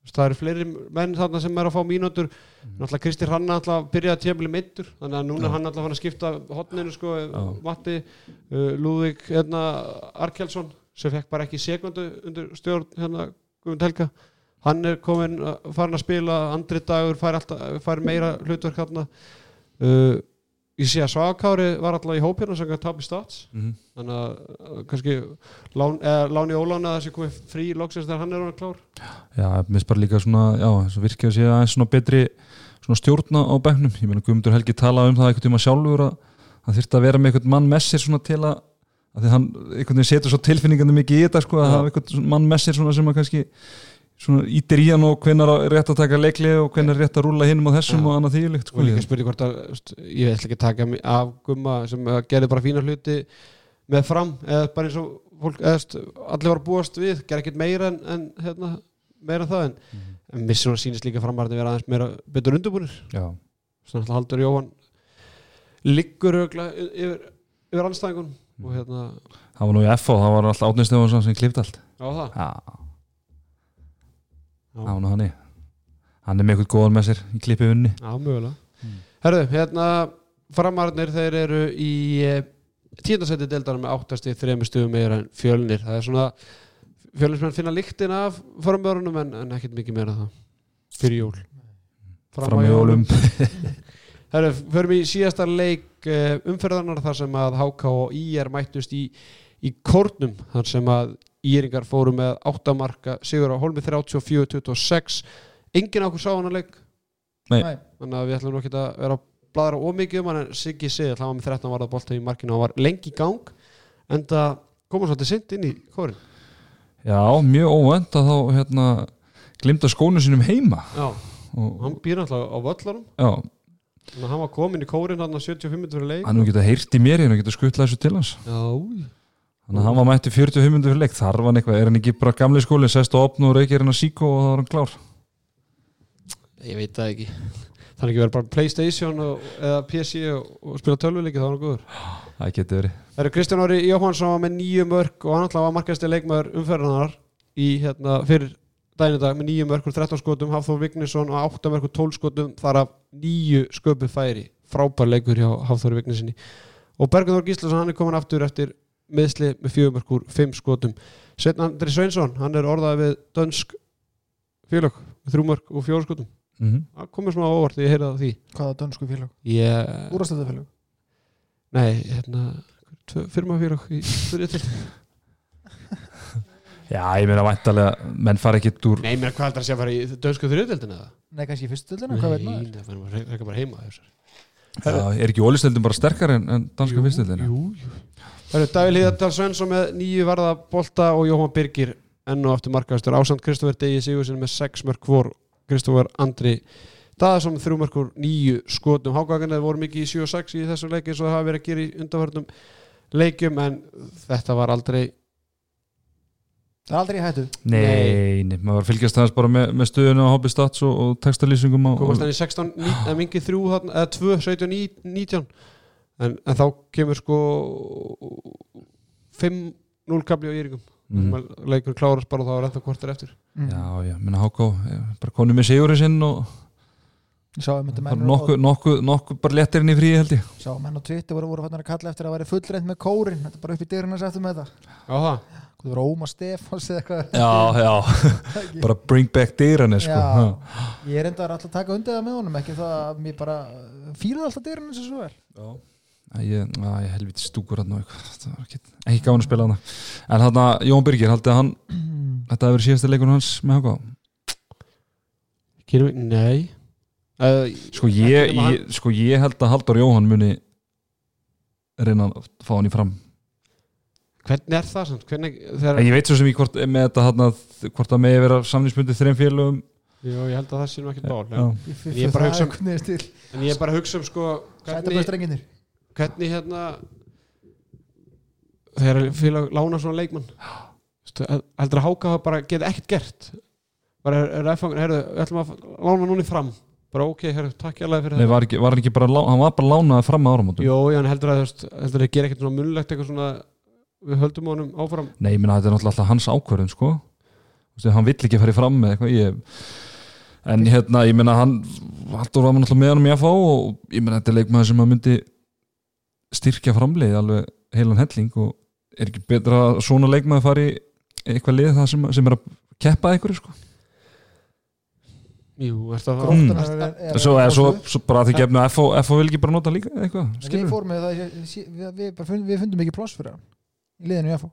það eru fleiri menn þarna sem er að fá mínútur. Náttúrulega Kristi Hranna alltaf byrjaði að tjefli meittur þannig að núna er hann alltaf fann að skipta hotninu sko, Já. Matti uh, Lúðvík hérna, Arkelsson sem fekk bara ekki sekundu undir stjórn hérna Guðmund Helga. Hann er komin að- farin að spila andri dagur, fær, alltaf, fær meira hlutverk þarna. Uh, ég sé að Svakauri var alltaf í hópina sem kann tap í stats Mhm. þannig að uh, kannski lán, eða, Láni Ólána þessi komið frí loksins þegar hann er hann klár Já, mér finnst bara líka svona, já, svo virkið að sé aðeins svona betri svona stjórna á bekknum ég meina Guðmundur Helgi talaði um það einhvern tíma sjálfur að hann þyrfti að vera með einhvern mann með sér svona til að, að því hann veginn setur svo tilfinningandi mikið í þetta sko, að Já. hafa einhvern svona mann með sér svona sem að kannski svona ítir í hann og hvenær er rétt að taka leikli og hvenær er rétt að rúla hinum á þessum Já. og annað og sko. líka spurning hvort að ég ætla ekki að taka mig af gumma sem uh, gerði bara fína hluti með fram eða bara eins og fólk, eða, allir var að búast við, gerði ekkert meira en, en hérna, meira það en, Mhm. en mér svona sýnist líka framarðin vera aðeins meira betur undirbúinir Já, svona alltaf haldur Jóhann liggur ögla yfir, yfir anstæðingun og hérna það var nú í FO, það var alltaf átnist sem klift allt Já, Var nú hann í hann er með eitthvað góðan með sér í klippi unni. Já, mögulega. Mm. Herðu, hérna framarðinir þeir eru í eh, tíundasetti deildarinn með áttasti þrejum stugum meira en fjölnir. Það er svona fjölnismenn finna líktin af framörunum en, en ekkert mikið meira það. Fyrir jól. Fram í jólum. Herru, förum í síðasta leik uh, umferðarnar þar sem að HK og IR mættust í, í kórnum þar sem að IRingar fóru með áttamarka sigur á Holmi 34-26 enginn okkur sá hann að leik. Nei. Nei. þannig að við ætlum nú ekki að vera að bladra ómikið um hann en Siggi Sigl, hann var með 13 varða bolta í markinu og hann var lengi í gang en það komur svolítið sint inn í kórin Já, mjög óvænt að þá hérna, glimta skónu sínum heima. Já, og, hann býr alltaf á völlarum já, þannig að hann var komin í kórin hann að 75 minnur fyrir leik. Hann hefur getað heyrt í mér hann hefur getað skuttlað þessu til hans. Já, þannig að hann var mætti 45 minnur fyrir leik. Þar var hann eitthvað, er hann ekki bara gamli skóli sest og opna og reykir hann að síkó og þá er hann klár. Ég veit það ekki. Þannig ekki verið bara Playstation og, eða PC og, og spila tölvuleiki þá er hann góður. Það getur verið. Það eru Kristján Ári Jóhannsson var með nýju mörg og hann alltaf var markæsti leikmaður umferðanar í hérna fyrir í dag með nýju mörg og 13 skotum Hafþór Vignisson og 8 mörg og 12 skotum þar af nýju sköpu færi. Frábær leikur hjá Hafþóri Vignissinni og Bergundur Gíslason hann er komin aftur eftir meðsli með úr 5 skotum Sveinn Andri Sveinsson hann er orðað við dönsk félag mörg og fjóru skotum mm -hmm. það komið svona á óvart þegar ég heyrði það því hvaða dönsku félag? ég, Úrastættafélag? nei, hérna firmafélag í Já, ég meina væntalega menn fara ekkit úr Nei, mér hvað heldur að sé að fara í dönsku þriðdeldina eða? Nei, kannski í fyrstu dildina, hvað veit maður? Nei, það reyka bara heima þessar. Já, er ekki ólisteldin bara sterkar en, en danska fyrstildin Jú, jú. Það eru Davíl Híðardal Svensson með nýju varða bolta og Jóhann Birgir enn og aftur markaðastur ásand Kristoffer Degi Sigurðsson með sex mörg hvor Kristoffer Andri Daðarsson með þrjú mörg úr nýju skotum. Hákaganið voru mikið í 7 og 6 í þessu leiki eins og það hafa verið að gera í undanvörnum leikjum en þetta var aldrei Það er aldrei í hættu. Nei, nei, maður var að fylgjast aðeins bara með, með stöðuna á Hobby Stats og, og textalýsingum og, komast og, hann í 16, ní- eða mingið 3 þarna, eða 2, 17, 19 en, en þá kemur sko 5-0 kabli á Íringum mm, leikur klárast bara og þá er ennþá kortir eftir. Mm. Já, já, minna Háká bara konum með sigurinn sinn og Ég sá um nokkuð nokku, nokku bara léttirinn í fríi held ég. Sá menn á Twitter voru, voru að kalla eftir að væri fullreint með kórin Þetta er bara upp í dyrina sættum með þetta. Já það, Það var Óma Stefáns eða eitthvað. Já, já, bara bring back dyrani sko. Ég er enda alltaf að taka undir það með honum Ekki það að mér bara fílaði alltaf dyrina sem svo vel Já. Ég, að, ég helviti stúkur hann og eitthvað. Það var ekki, ekki gáðan að spila hann en þarna Jón Birgir, haldið að hann þetta hefur verið síðasta leikun hans með við, nei. Uh, sko ég, ég, sko ég held að Haldur Jóhann muni reyna að fá hann í fram Hvernig er það samt? Þegar, ég veit svo sem ég hvort með þetta hann hvort það megi vera samninsbundið þreim félögum. Jú, ég held að það sé nú bál Já. en, Ég, Ég er bara að hugsa um- er en ég er bara að hugsa um sko hvernig, hvernig hérna þegar félag lána svona leikmann. Heldur að Háka hafa bara getið ekkert gert? Bara er, er F-fangur, heyrðu, við ætlum að lána núni fram. Bara ok, heyrðu, takk ég alveg fyrir Nei, var, ekki, var hann ekki bara, hann var bara lánað fram að áramótum. Jó, að veist, heldur að það gera ekkert svona munlegt eitthvað svona við höldum honum áfram. Nei, ég minna þetta er náttúrulega alltaf hans ákvörðun sko. Hann vill ekki fara í fram með eitthvað ég, en hérna, ég minna hann Haldur var náttúrulega með hann í að fá og ég minna þetta er leikmaður sem að myndi styrkja framleið alveg heilan helling og er ekki betra að svona leikmaður fari í eitthvað lið það sem, sem er að keppa eitthvað sko? Jú, er það það? Gróttan Mm. er, er, er svo, eða, svo, svo bara að þið gefnu FO, FO vil ekki bara nota líka eitthvað Við skilur fórum með það ég- ég- við, við, við fundum ekki pláss fyrir hann í liðinu í FO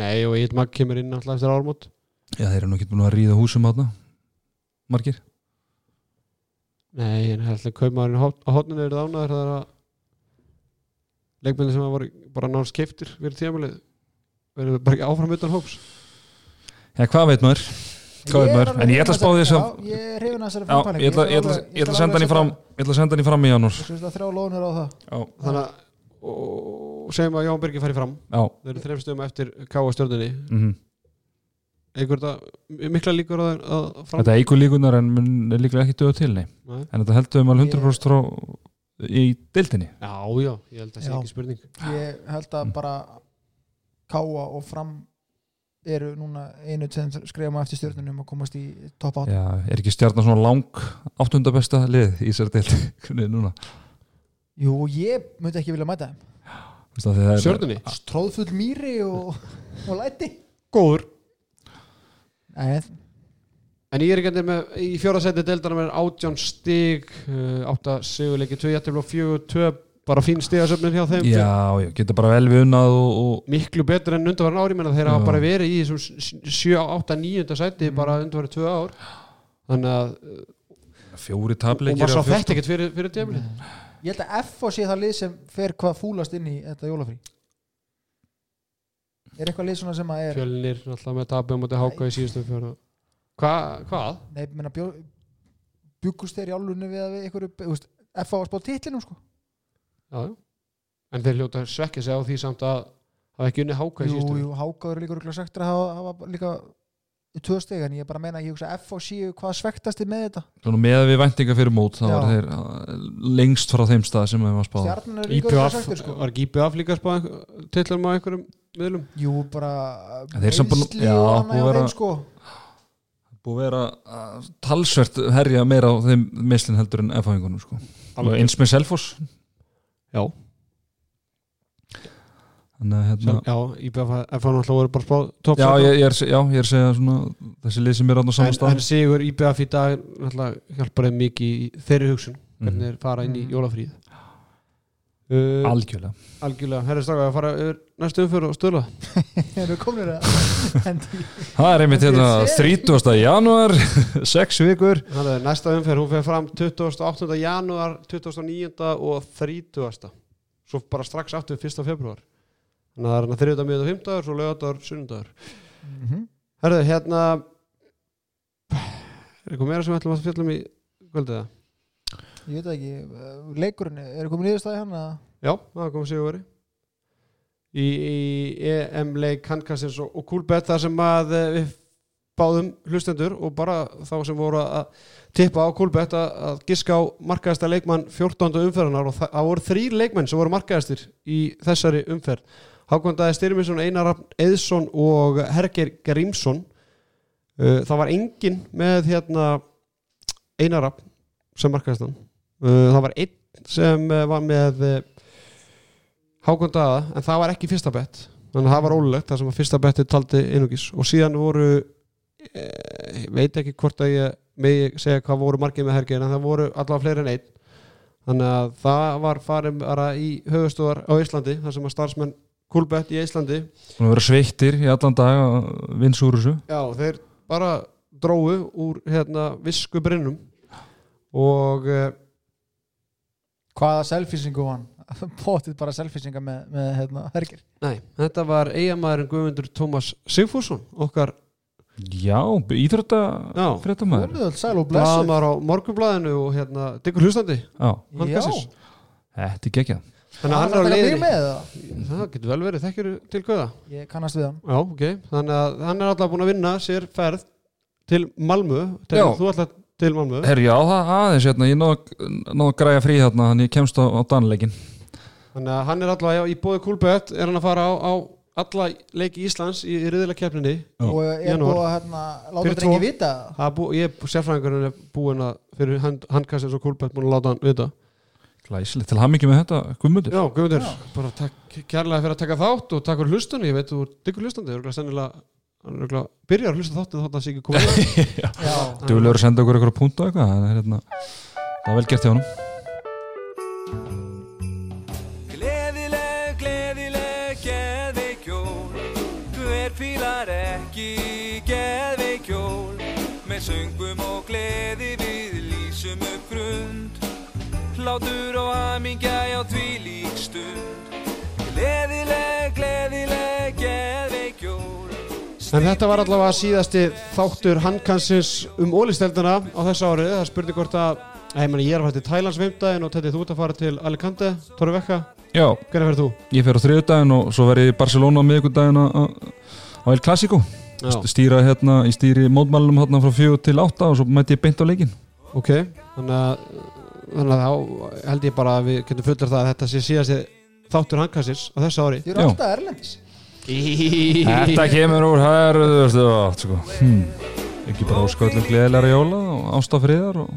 Nei, og Magg kemur inn alltaf eftir ármót já þeir eru nú ekki búin að ríða húsum átna margir? Nei, en heldur kaupmaðurinn á á hotninu er það er að leikmenni sem var bara náðast keiftir fyrir tíðamælið verður bara ekki áfram utan hóps. Já hvað veit maður? Hvað veit maður? alveg En ég ætla að spá því ég að ég ætla, ég ætla, ég ætla að senda hann í fram ég ætla að senda hann í fram í janúar. Þú veist að þrjá lónur á það. Já, þannig að og segjum að Jón Birgir fari fram. Já. Þeir eru þreifstum eftir káa stjórnunni mhm. einhver þetta mikla líkur að, að fram þetta eigur líkunar en mun er líklega ekki döðu til nei. Nei. en þetta heldur um alveg 100% frá í deildinni. Já, já, ég held að það sé ekki spurning. Ég held að Mm. bara káa og fram eru núna einu skrifum eftir stjórnunum að komast í topp 8 já, er ekki stjarnan svona lang áttundabesta lið í þessari deild? Hvernig er núna jú, ég myndi ekki vilja mæta þeim Veistu það, það er- Stjórnunni? tróðfull mýri og, og læti Góður Nei, En ég er ekki endur með í fjóra seti deildarna með átján stig uh, átta sigurleiki, tvö jættifl og fjögur tvö bara fín stigasöfnin hjá þeim já, já, geta bara vel við unnað og, og miklu betur enn undarverðin ári menn þeir hafa Já. bara verið í þessum 7, 8, 9 sæti Mm. bara undarverðin tvö ár þannig að fjóri og tableikir maður sá af 14. þetta ekkert fyrir, fyrir djöfli ég held að F og sé það lið sem fer hvað fúlast inn í þetta jólafrí. Er eitthvað lið svona sem að er fjölnir alltaf með tapum og þetta háka í síðustu fjóra Hva, hvað? nei, menna, bjúkust þeir í álunni við að við veist, F á að spá titlinum sko. Já, en þeir hljóta svekja sig á því samt að hafa ekki unni háka í jú, síðustu. jú, hákaður líka rúkla sagt að hafa líka í tvö steg en ég bara meina, ég hugsa F og séu hvað svektast með þetta? Svona með við væntinga fyrir mót þá var þeir uh, lengst frá þeim stað sem við varum að spá. Stjarnan líka rúkla IPF, sko. var ekki IPF líka að spá tillum á einhverjum miðlum? Jú, bara já, og annað vera- þeim sko. Búið að vera uh, talsvert herja meira á þeim mislinn heldur en F-fæðingunum sko. og eins með Selfoss. Já, hérna já IPF F náttúrulega bara spá top Já, sex. ég, ég er, já, ég er að segja svona þessi lið sem er átt á saman stað en sigur IPF í dag náttúrulega hjálpar þeim mikið í þeirri hugsun hvernig Mhm. þeir fara inn í Mhm. jólafríð uh, Algjörlega algjörlega, herri stráka að fara yfir næstu umfyrir og stöðla erum við komin að hendi Það er einmitt hérna Þessi 30. janúar sex vikur Þannig að næsta umferð, hún fer fram 28. janúar, 29. og 30. Svo bara strax aftur 1. februar. Þannig að það er hérna þriðdag, miður og fimmdagur, svo lögadagur, sunnudagur. Mhm. Herðu, hérna, er eitthvað meira sem við ætlum að fjallum í kvöldið það? ég veit ekki, uh, leikurinn er komin niðurstaði hann að Já, það kom sigur verið. Í, í EM-leik handkastins og, og Coolbet þar sem að eh, við báðum hlustendur og bara þá sem voru að tippa á Coolbet að, að giska á markaðasta leikmann 14. umferðanar og það, voru þrýr leikmenn sem voru markaðastir í þessari umferð. Hákondaði Styrminsson, Einar Eðsson og Herger Grímsson. Uh, það var enginn með hérna Einar sem markaðastan. Uh, það var einn sem uh, var með uh, Hákon Daða en það var ekki fyrsta bett þannig að það var ólulegt það sem að fyrsta betti taldi einugis og síðan voru e, ég veit ekki hvort að ég megi segja hvað voru margir með hergir en það voru allavega fleiri en einn þannig að það var farin bara í höfustóðar á Íslandi þar sem að starfsmenn Kulbett í Íslandi. Búin að vera sveittir í allan dag að vinsa úr þessu. Já þeir bara dróu úr hérna visku brinnum og e, hvaða selfisingu hann? Potið bara selfisinga með, með hérna, hergir nei, þetta var eigamæðurinn Guðmundur Tómas Sigfússon okkar Já, íþrótta Já. fréttamaður komið öll sæl og blessu blaðamar á morgunblæðinu og hérna diggur hlustandi Já, hann já, gassins. þetta er geggjað þannig að hann er á er leiðinni með það. Það getur vel verið, þekkir til guða? Ég kannast við hann. Já, ok, þannig að hann er alltaf búin að vinna sér ferð til Malmö. Já. þú alltaf til Malmö? Herri, já, það aðeins hérna, ég náðu náð að græja frí hérna, þannig ég kemst á, á danleikin þannig að hann er alltaf, já, í bóði Kúlbött er hann að fara á, á alla leiki Íslands í, í riðilega keppninni og er Janúar. búið að hérna, láta drengi vita? Er ég, er búin að fyrir hand, handkastins og Kúlbött búin að láta hann vita Glæsilegt, til hann með þetta, Guðmundur. Já, Guðmundur, bara takk kærlega fyrir að taka þátt og takk fyrir hlustun ég veit þú er diggur hlustandi, þú er sennilega hann örugglega- byrjar að hlusta þáttið þátt að sé ekki Já, Duglegur að senda okkur eitthvað punkt og eitthvað það er, hérna, það er vel gert hjá honum Hlátur og hamingja já því lík stund Gleðileg, gleðileg, geðveik jól En þetta var allavega síðasti þáttur handkansins um ólisteldina á þessu árið. Það spurning hvort að, ég, meni, ég er að fara til Thailands veimdæðin og þetta þú ert að fara til Alicante, Tóri Vekka. Já, Hvernig ferð þú? ég fer á þriðudaginn og svo verð ég í Barcelona á miðvikudaginn á, á á El Clasico Já, stýra hérna, í stýri mótmælunum hérna frá fjögur til átta og svo mæti ég beint á leikin ok. Þannig að, þannig að þá held ég bara að við getum fullir það að þetta sé síðasti þáttur handkansins á þessu ári. þið eru alltaf erlendis Þetta kemur úr átt sko. hmm. ekki bara ósköldum gleðilega jóla og ástafriðar og,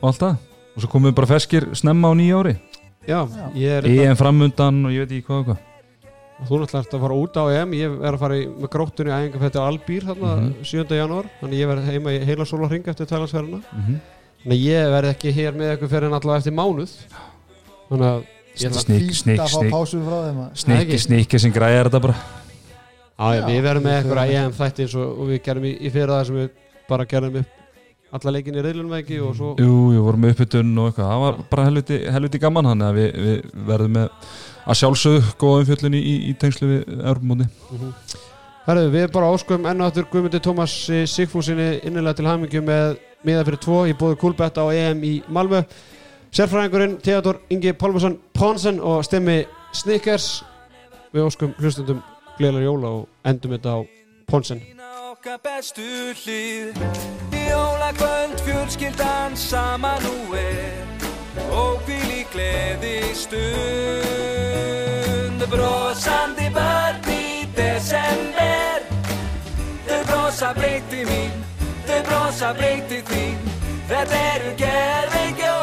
og allt það og svo komum við bara feskir snemma á nýja ári Já, ég er EM framundan og ég veit ekki hvað og hvað Þú náttúrulega ert að fara út á EM Ég er að fara í, með gróttunni æfingafætti Albýr þarna Mhm. 7. janúar Þannig ég verð heima í heila sólarring eftir tælansferðina mm -hmm. Þannig að ég verð ekki hér með eitthvað fyrir en allavega eftir mánuð. Þannig að ég ætla Snikk, Fínt snikk, að fá snikk pásu frá þeim að- Snikki, ekki. snikki sem græðir þetta bara. Já, við verðum með við eitthvað förum- EM þætti eins og, og við gerum í, í fyrir það sem við bara gerum upp alla leikin í reilunum ekki? Og svo Jú, jú, vorum með uppbytun og eitthvað. Það var bara helviti, helviti gaman hann að við, við verðum með að sjálfsögðu góða umfjöllun í, í, í tengslu við Europamóti Herðu, við bara áskum enn og aftur Guðmundi Tómas Sigfúsinni innilega til hamingju með miða fyrir tvo í bóðu Kúlbetta á EM í Malmö. Sérfræðingurinn Theodor Ingi Pálmarsson Ponsen og stemmi Snickers. Við áskum hlustundum gleðilega jóla og endum þetta á Ponsen. Okkar bestu hlið Jólakvöld fjölskyldan sama nú er Og hvíl í gleði stund Brosandi börn í desember. Þau brosa breytið mín, þau brosa breytið þín. Þetta eru gerðveikjó